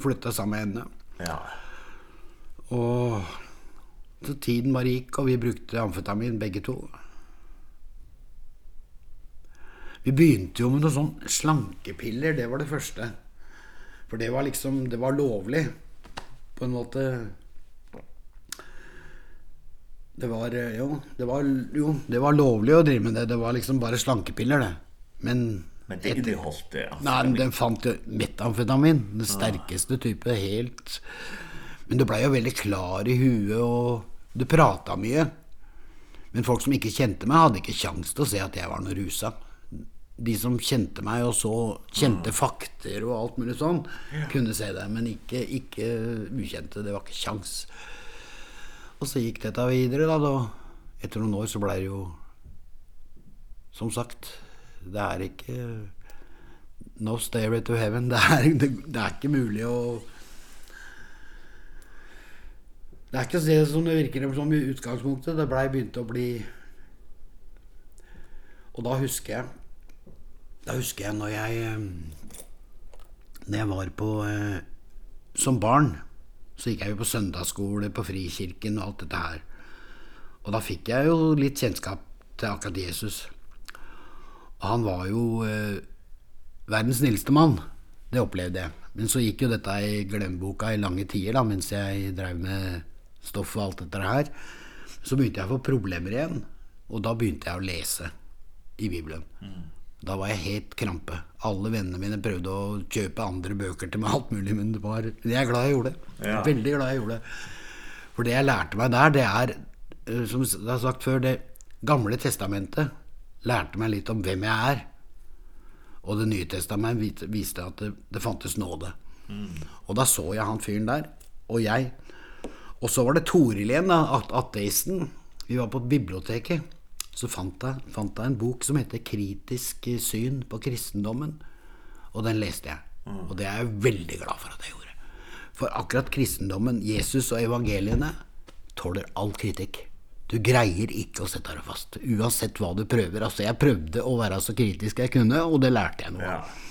Flyttet sammen med henne. Ja. Og så tiden bare gikk, og vi brukte amfetamin begge to. Ja. Vi begynte jo med noen sånn slankepiller, det var det første. For det var liksom, det var lovlig på en måte. Det var, jo, det var, jo, det var lovlig å drive med det, det var liksom bare slankepiller det. Men Men det er det holdt det. Altså. Nei, men den fant jo metamfetamin, den sterkeste type, helt. Men du ble jo veldig klar i huet, og du pratet mye. Men folk som ikke kjente meg hadde ikke sjans til å se at jeg var noe ruset de som kjente meg og så kjente mm. fakter og alt mulig sånn, ja. kunne se det, men ikke, ikke ukjente, det var ikke sjans. Og så gikk dette videre da, da etter noen år så ble det jo, som sagt, det er ikke no stairway to heaven, det er, det, det er ikke mulig å Det er ikke det som det virker som i utgangspunktet. Det ble begynt å bli Og da husker jeg Da husker jeg når jeg Når jeg var på Som barn Så gikk jeg jo på søndagsskole, på frikirken og alt dette her. Og da fikk jeg jo litt kjennskap til akkurat Jesus. Og han var jo Verdens snilleste mann. Det opplevde jeg. Men så gikk jo dette i glemmeboka i lange tider da Mens jeg drev med stoff og alt dette her. Så begynte jeg å få problemer igjen Og da begynte jeg å lese i Bibelen. Mm. Da var jeg helt krampe. Alle vennene mine prøvde å kjøpe andre bøker til meg, alt mulig, men det var, jeg er glad jeg gjorde det. Ja. Veldig glad jeg gjorde det. For det jeg lærte meg der, det er, som jeg har sagt før, det gamle testamentet lærte meg litt om hvem jeg er. Og det nye testamentet viste at det, det fantes nåde. Mm. Og da så jeg han fyren der, og jeg. Og så var det Toril igjen, da, at ateisten. Vi var på biblioteket så fant jeg, fant jeg en bok som heter Kritisk syn på kristendommen, og den leste jeg. Og det er jeg veldig glad for at jeg gjorde. For akkurat kristendommen, Jesus og evangeliene, tåler all kritikk. Du greier ikke å sette deg fast, uansett hva du prøver. Altså, jeg prøvde å være så kritisk jeg kunne, og det lærte jeg noe av. Ja.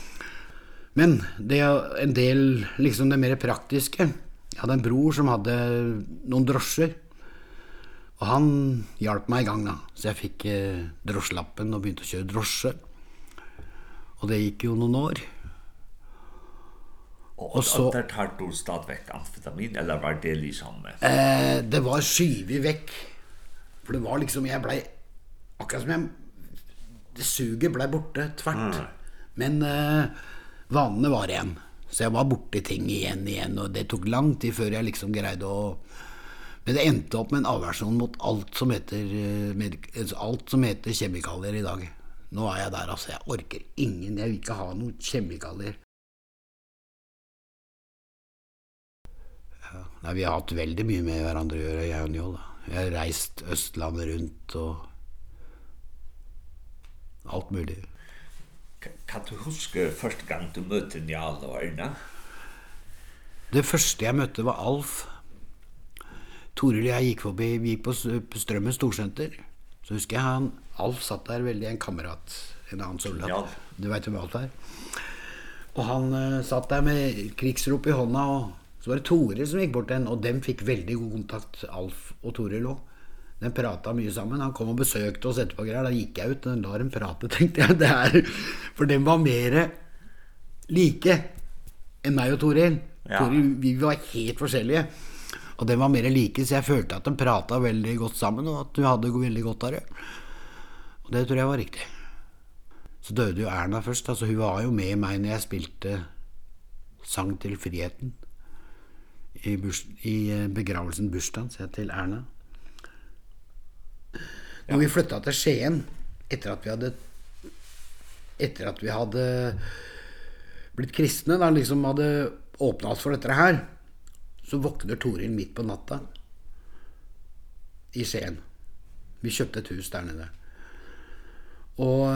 Men det er en del, liksom det mer praktiske. Jeg hadde en bror som hadde noen drosjer, Og han hjalp meg i gang da, så jeg fikk eh, drosjelappen og begynte å kjøre drosje. Og det gikk jo noen år. Og, og så... Og der tar du stadig vekk amfetamin, eller var det liksom... Eh, det var skyvig vekk. For det var liksom, jeg ble... Akkurat som jeg... Det suget ble borte, tvert. Mm. Men eh, vanene var igjen. Så jeg var borte ting igjen igjen, og det tok lang tid før jeg liksom greide å... Men det endte opp med en avversjon mot alt som heter, alt som heter kjemikalier i dag. Nå er jeg der, altså. Jeg orker ingen. Jeg vil ikke ha noen kjemikalier. Ja, nei, vi har hatt veldig mye med hverandre å gjøre, jeg og Njål. Jeg har reist Østlandet rundt og alt mulig. Kan du huske første gang du møtte Njål og Erna? Det første jeg møtte var Alf. Toril og jeg gikk forbi, vi gikk på, på Strømmen Storsenter. Så husker jeg han, Alf satt der veldig, en kamerat, en annen soldat. Ja. Du vet hvem Alf er. Og han uh, satt der med krigsrop i hånda, og så var det Toril som gikk bort den, og dem fikk veldig god kontakt, Alf og Toril også. De prata mye sammen. Han kom og besøkte oss etterpå greier. Da gikk jeg ut og la dem prate, tenkte jeg. Det er, for dem var mer like enn meg og Toril. Ja. Toril, vi var helt forskjellige. Og det var mer like, så jeg følte at de pratet veldig godt sammen, og at du hadde veldig godt av det. Og det tror jeg var riktig. Så døde jo Erna først. Altså, hun var jo med meg når jeg spilte sang til friheten i, burs, i begravelsen bursdagen, sier jeg til Erna. Når vi flyttet til Skien, etter at vi hadde etter at vi hadde blitt kristne, da liksom hadde åpnet oss for dette her, så våkner Toril midt på natta i Skien. Vi kjøpte et hus der nede. Og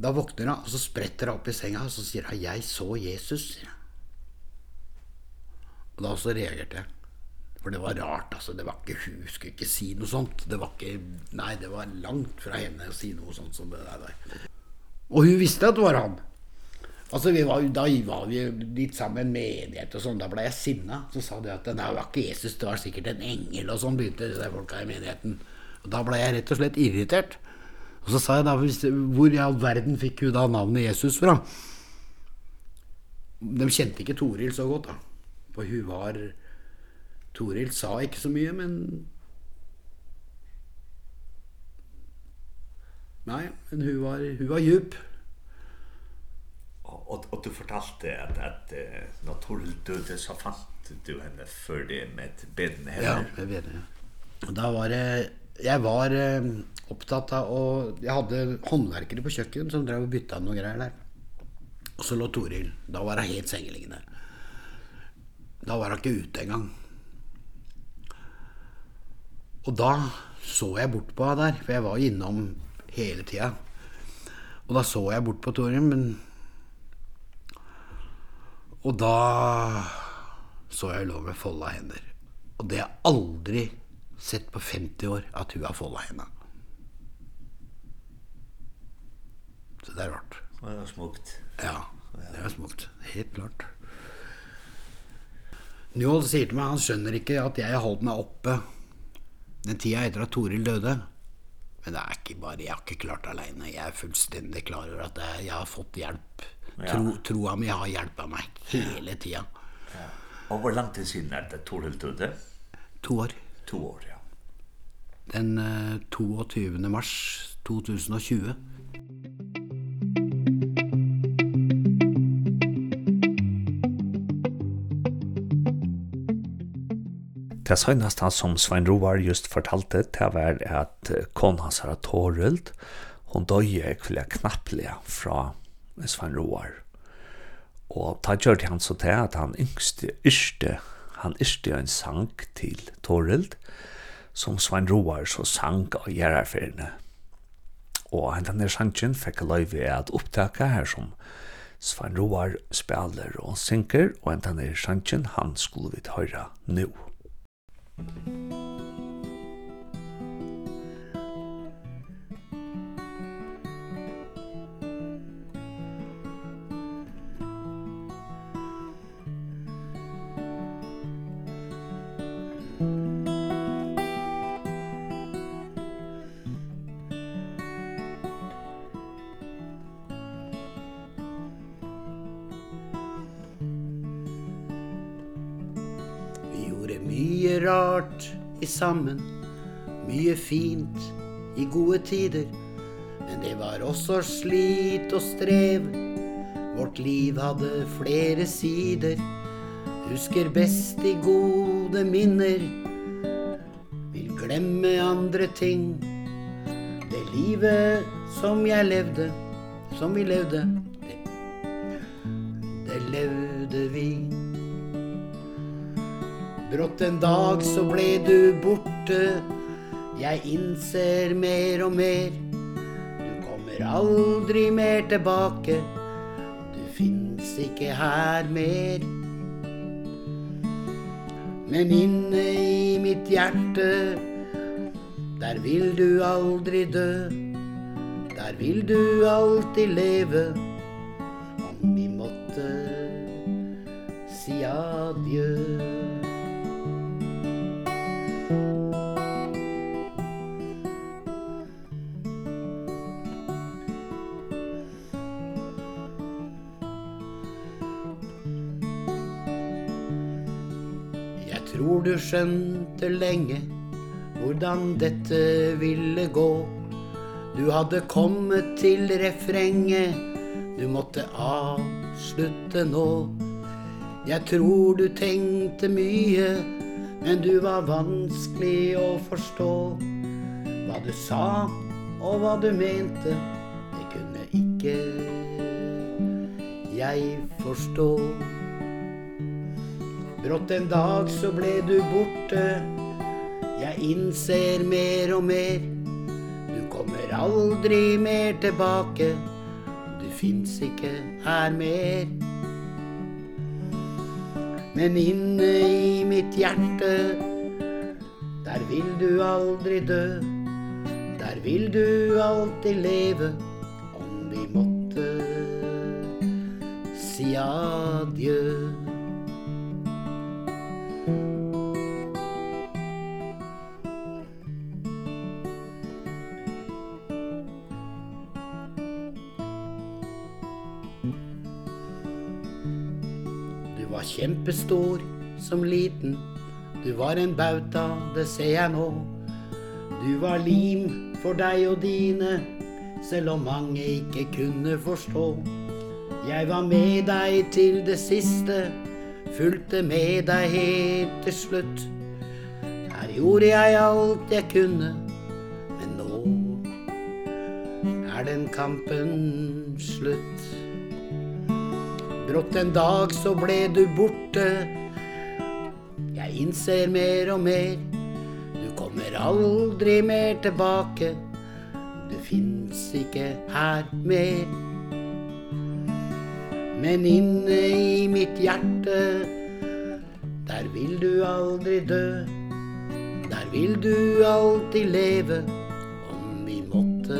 da våkner hun, og så spretter hun opp i senga, og så sier hun, jeg så Jesus. Og da så reagerte jeg. For det var rart, altså. Det var ikke, hun skulle ikke si noe sånt. Det var ikke, nei, det var langt fra henne å si noe sånt som det der. Og hun visste at det var han. Alltså vi var ju var vi lite sammen menighet och sånt, da ble jeg sinna. Så sa de at det var ikke Jesus, det var sikkert en engel og sånn begynte de folka i menigheten. Og da ble jeg rett og slett irritert. Og så sa jeg da, hvor i all verden fikk hun da navnet Jesus fra? De kjente ikke Toril så godt da. For hun var, Toril sa ikke så mye, men Nei, men hun var, hun var djup och och du fortalte att att naturligt du det så fant du henne för det med bedden här. Ja, jag vet det. Och då var det jag var upptatt av och jag hade hantverkare på köket som drev och bytte några grejer där. Och så lå Toril, då var det helt sengeliggende. Da var jag ikke ute engang. Og da så jeg bort på henne der, for jeg var innom hele tida. Og da så jeg bort på Toril, men Og da så jeg lå med folda hender. Og det har jeg aldri sett på 50 år at hun har folda hendene. Så det er rart. Det er smukt. Ja, det er smukt. Helt klart. Njål sier til meg, han skjønner ikke at jeg har holdt meg oppe den tida etter at Toril døde. Men det er ikke bare, jeg har ikke klart alene. Jeg er fullstendig klar over at jeg, jeg har fått hjelp. Ja. Tro, troa mi har hjulpet meg hele tiden. Ja. Og hvor langt siden er det? Torhildur det? To år. To år, ja. Den uh, 22. mars 2020 Det senast som Svein Roar just fortalte, det var at kon hans har tårult, hon døye kvile knapplega fra Svein Roar. Og ta gjør han så til at han yngste, yrste, han yrste en sang til Torhild, som Svein Roar så sang av gjerarferdene. Og han denne sangen fikk løyve at opptaka her som Svein Roar spiller og synker, og han denne sangen han skulle vidt høyra nu. Thank you. sammen. Mye fint i gode tider, men det var også slit og strev. Vårt liv hadde flere sider, husker best i gode minner. Vil glemme andre ting, det livet som jeg levde, som vi levde. Brått en dag så ble du borte. Jeg innser mer og mer. Du kommer aldri mer tilbake. Du finnes ikke her mer. Men inne i mitt hjerte Der vil du aldri dø. Der vil du alltid leve. Om vi måtte si adjø. skjønte lenge hvordan dette ville gå. Du hadde kommet til refrenget, du måtte avslutte nå. Jeg tror du tenkte mye, men du var vanskelig å forstå. Hva du sa og hva du mente, det kunne ikke jeg forstå. Brått en dag så ble du borte. Jeg innser mer og mer. Du kommer aldri mer tilbake. Du finnes ikke her mer. Men inne i mitt hjerte Der vil du aldri dø. Der vil du alltid leve Om vi måtte Si adjø. kjempestor som liten. Du var en bauta, det ser jeg nå. Du var lim for deg og dine, selv om mange ikke kunne forstå. Jeg var med deg til det siste, fulgte med deg helt til slutt. Her gjorde jeg alt jeg kunne, men nå er den kampen slutt. Brått en dag så ble du borte. Jeg innser mer og mer Du kommer aldri mer tilbake. Du finnes ikke her mer. Men inne i mitt hjerte Der vil du aldri dø. Der vil du alltid leve Om vi måtte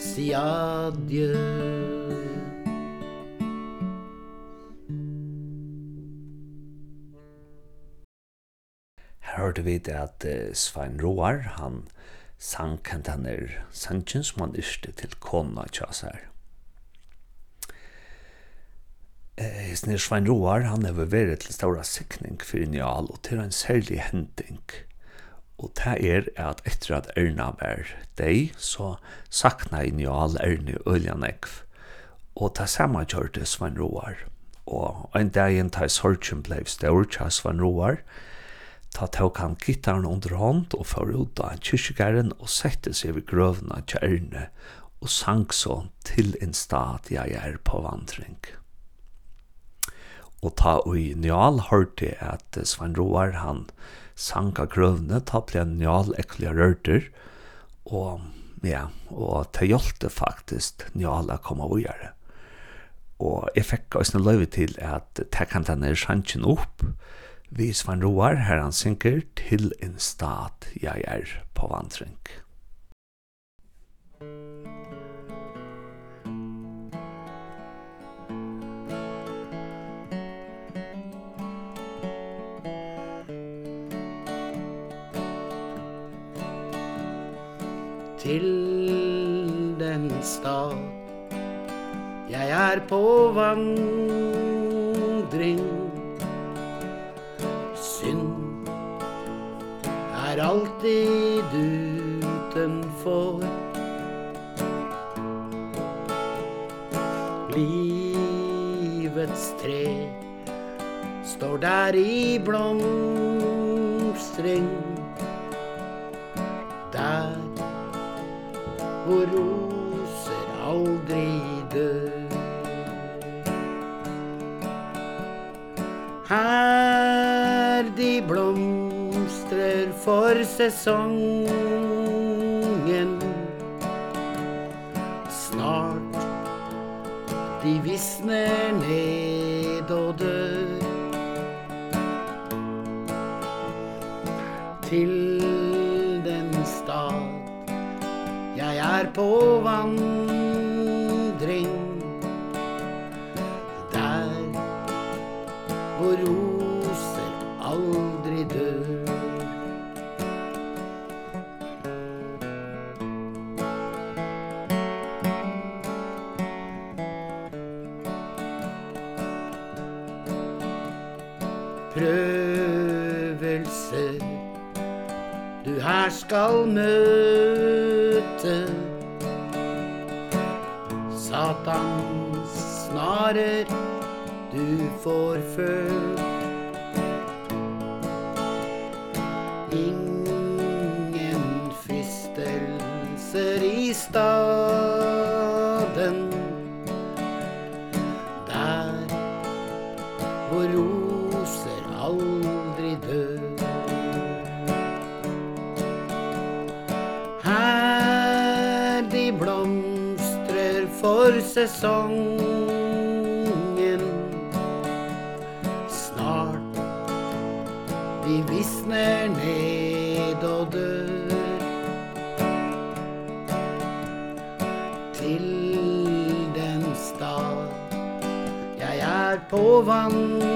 Si adjø. hørte vi det at uh, Svein Roar, han sang kent han er som han yrste til kona tjas. Eh, Snir Svein Roar, han er vært til ståra sikning for Njal, og til en særlig hending. Og det er at etter at Erna var deg, så sakna Njal Erna Øljanekv. Og det samme gjør det Svein Roar. Og en dag en tar sorgen blei stør til Svein Roar, Ta tåk han gittaren under hånd og får ut av kyrkjegaren og sette seg ved grøvna kjærne og sang så til en stad jeg er på vandring. Og ta ui njal hørte at Svein Roar han sang av grøvne, ta ble njal ekkelige rørter, og ja, og ta hjelte faktisk njal å komme vujere. Og jeg fikk også en løyve til at ta kan denne sjansjen opp, og Vi Svan Roar, her han synker til en stat jeg er på vandring. Til den stad jeg er på vandring er alltid utenfor. Livets tre står der i blomstring. Der hvor roser aldri dør. Her for sesongen. Snart de visner ned og dør. Til den stad jeg er på vandring. skal møte Satan snarer du får følge säsongen Snart vi vissnar ned og dør. Til den stad jeg er på vandring.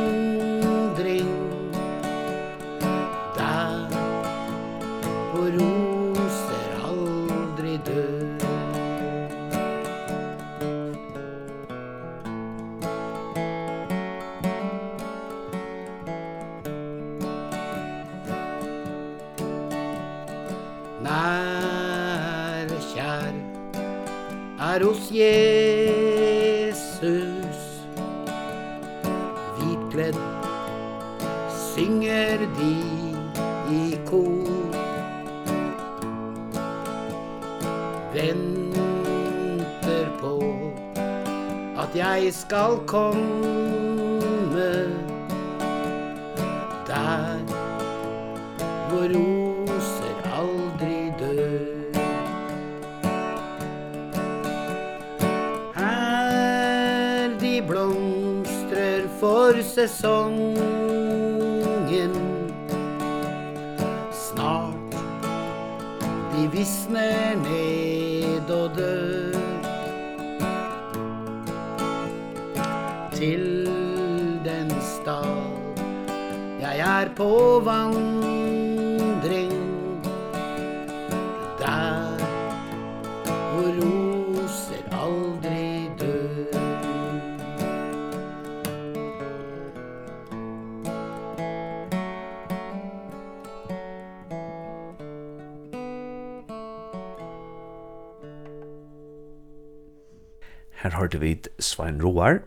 høyrde vi Svein Roar,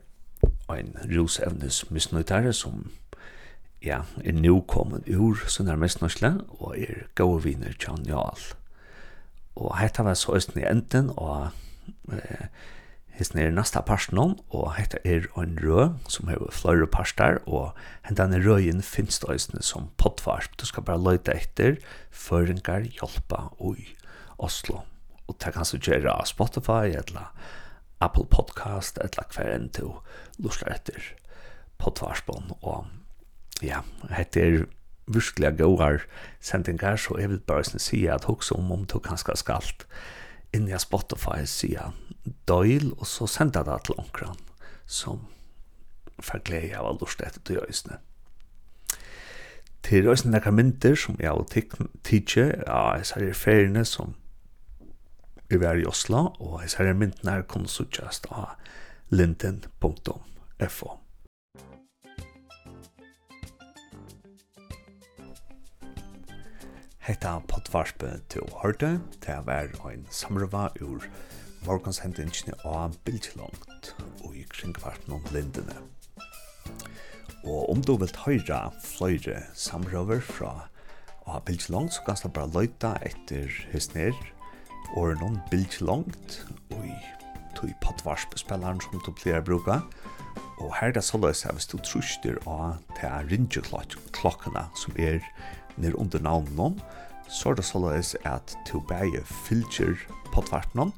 en rusevnes misnøytare som ja, er nå kommet ur sin mestnørsle og er gode viner John Jarl. Og hette var så østen i enden og eh, hesten er nesta parsten og hette er en rød som har flere parster og denne røyen finnes det østen som pottvarp. Du skal bare løyte etter føringar hjelpa ui Oslo. Og det kan du gjøre Spotify eller Apple Podcast eller hver enn til lusler etter podvarspån. Og ja, hette er virkelig gode sendingar, så jeg vil bare si at også om om du kanskje skalt inn i Spotify sida døyl, og så sender det til omkran som for glede av å lust etter til øysene. Til øysene nekker mynter som jeg har tidkje, ja, jeg ser feriene som vi vær i Oslo, og hans herre her kunne suttjast av linden.fo. Hetta potvarspe til hørte, til å være en samrøva ur morgonshendingene av bildslångt og i kringkvarten om lindene. Og om du vil høyre fløyre samrøver fra av bildslångt, så kan du bare løyta etter hysner, og er noen bilds langt og i tog potvarspespilleren som du pleier å bruke og her er det såleis at hvis du truster av til rinjeklokkene som er nere under navnet så er det såleis at filter pat fylger non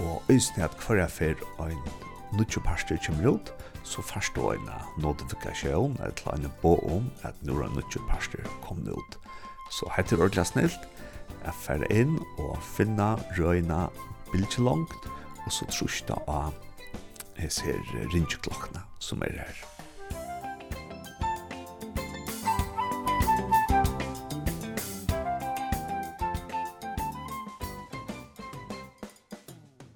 og øyne at hver jeg fer ein nutje parster kommer ut så først då en notifikasjon eller en bo om at nå er nutje parster kommet ut så heter det ordentlig snilt er færre inn og finna røyna bildje langt og så trusta av hese her ringeklokkene som er her.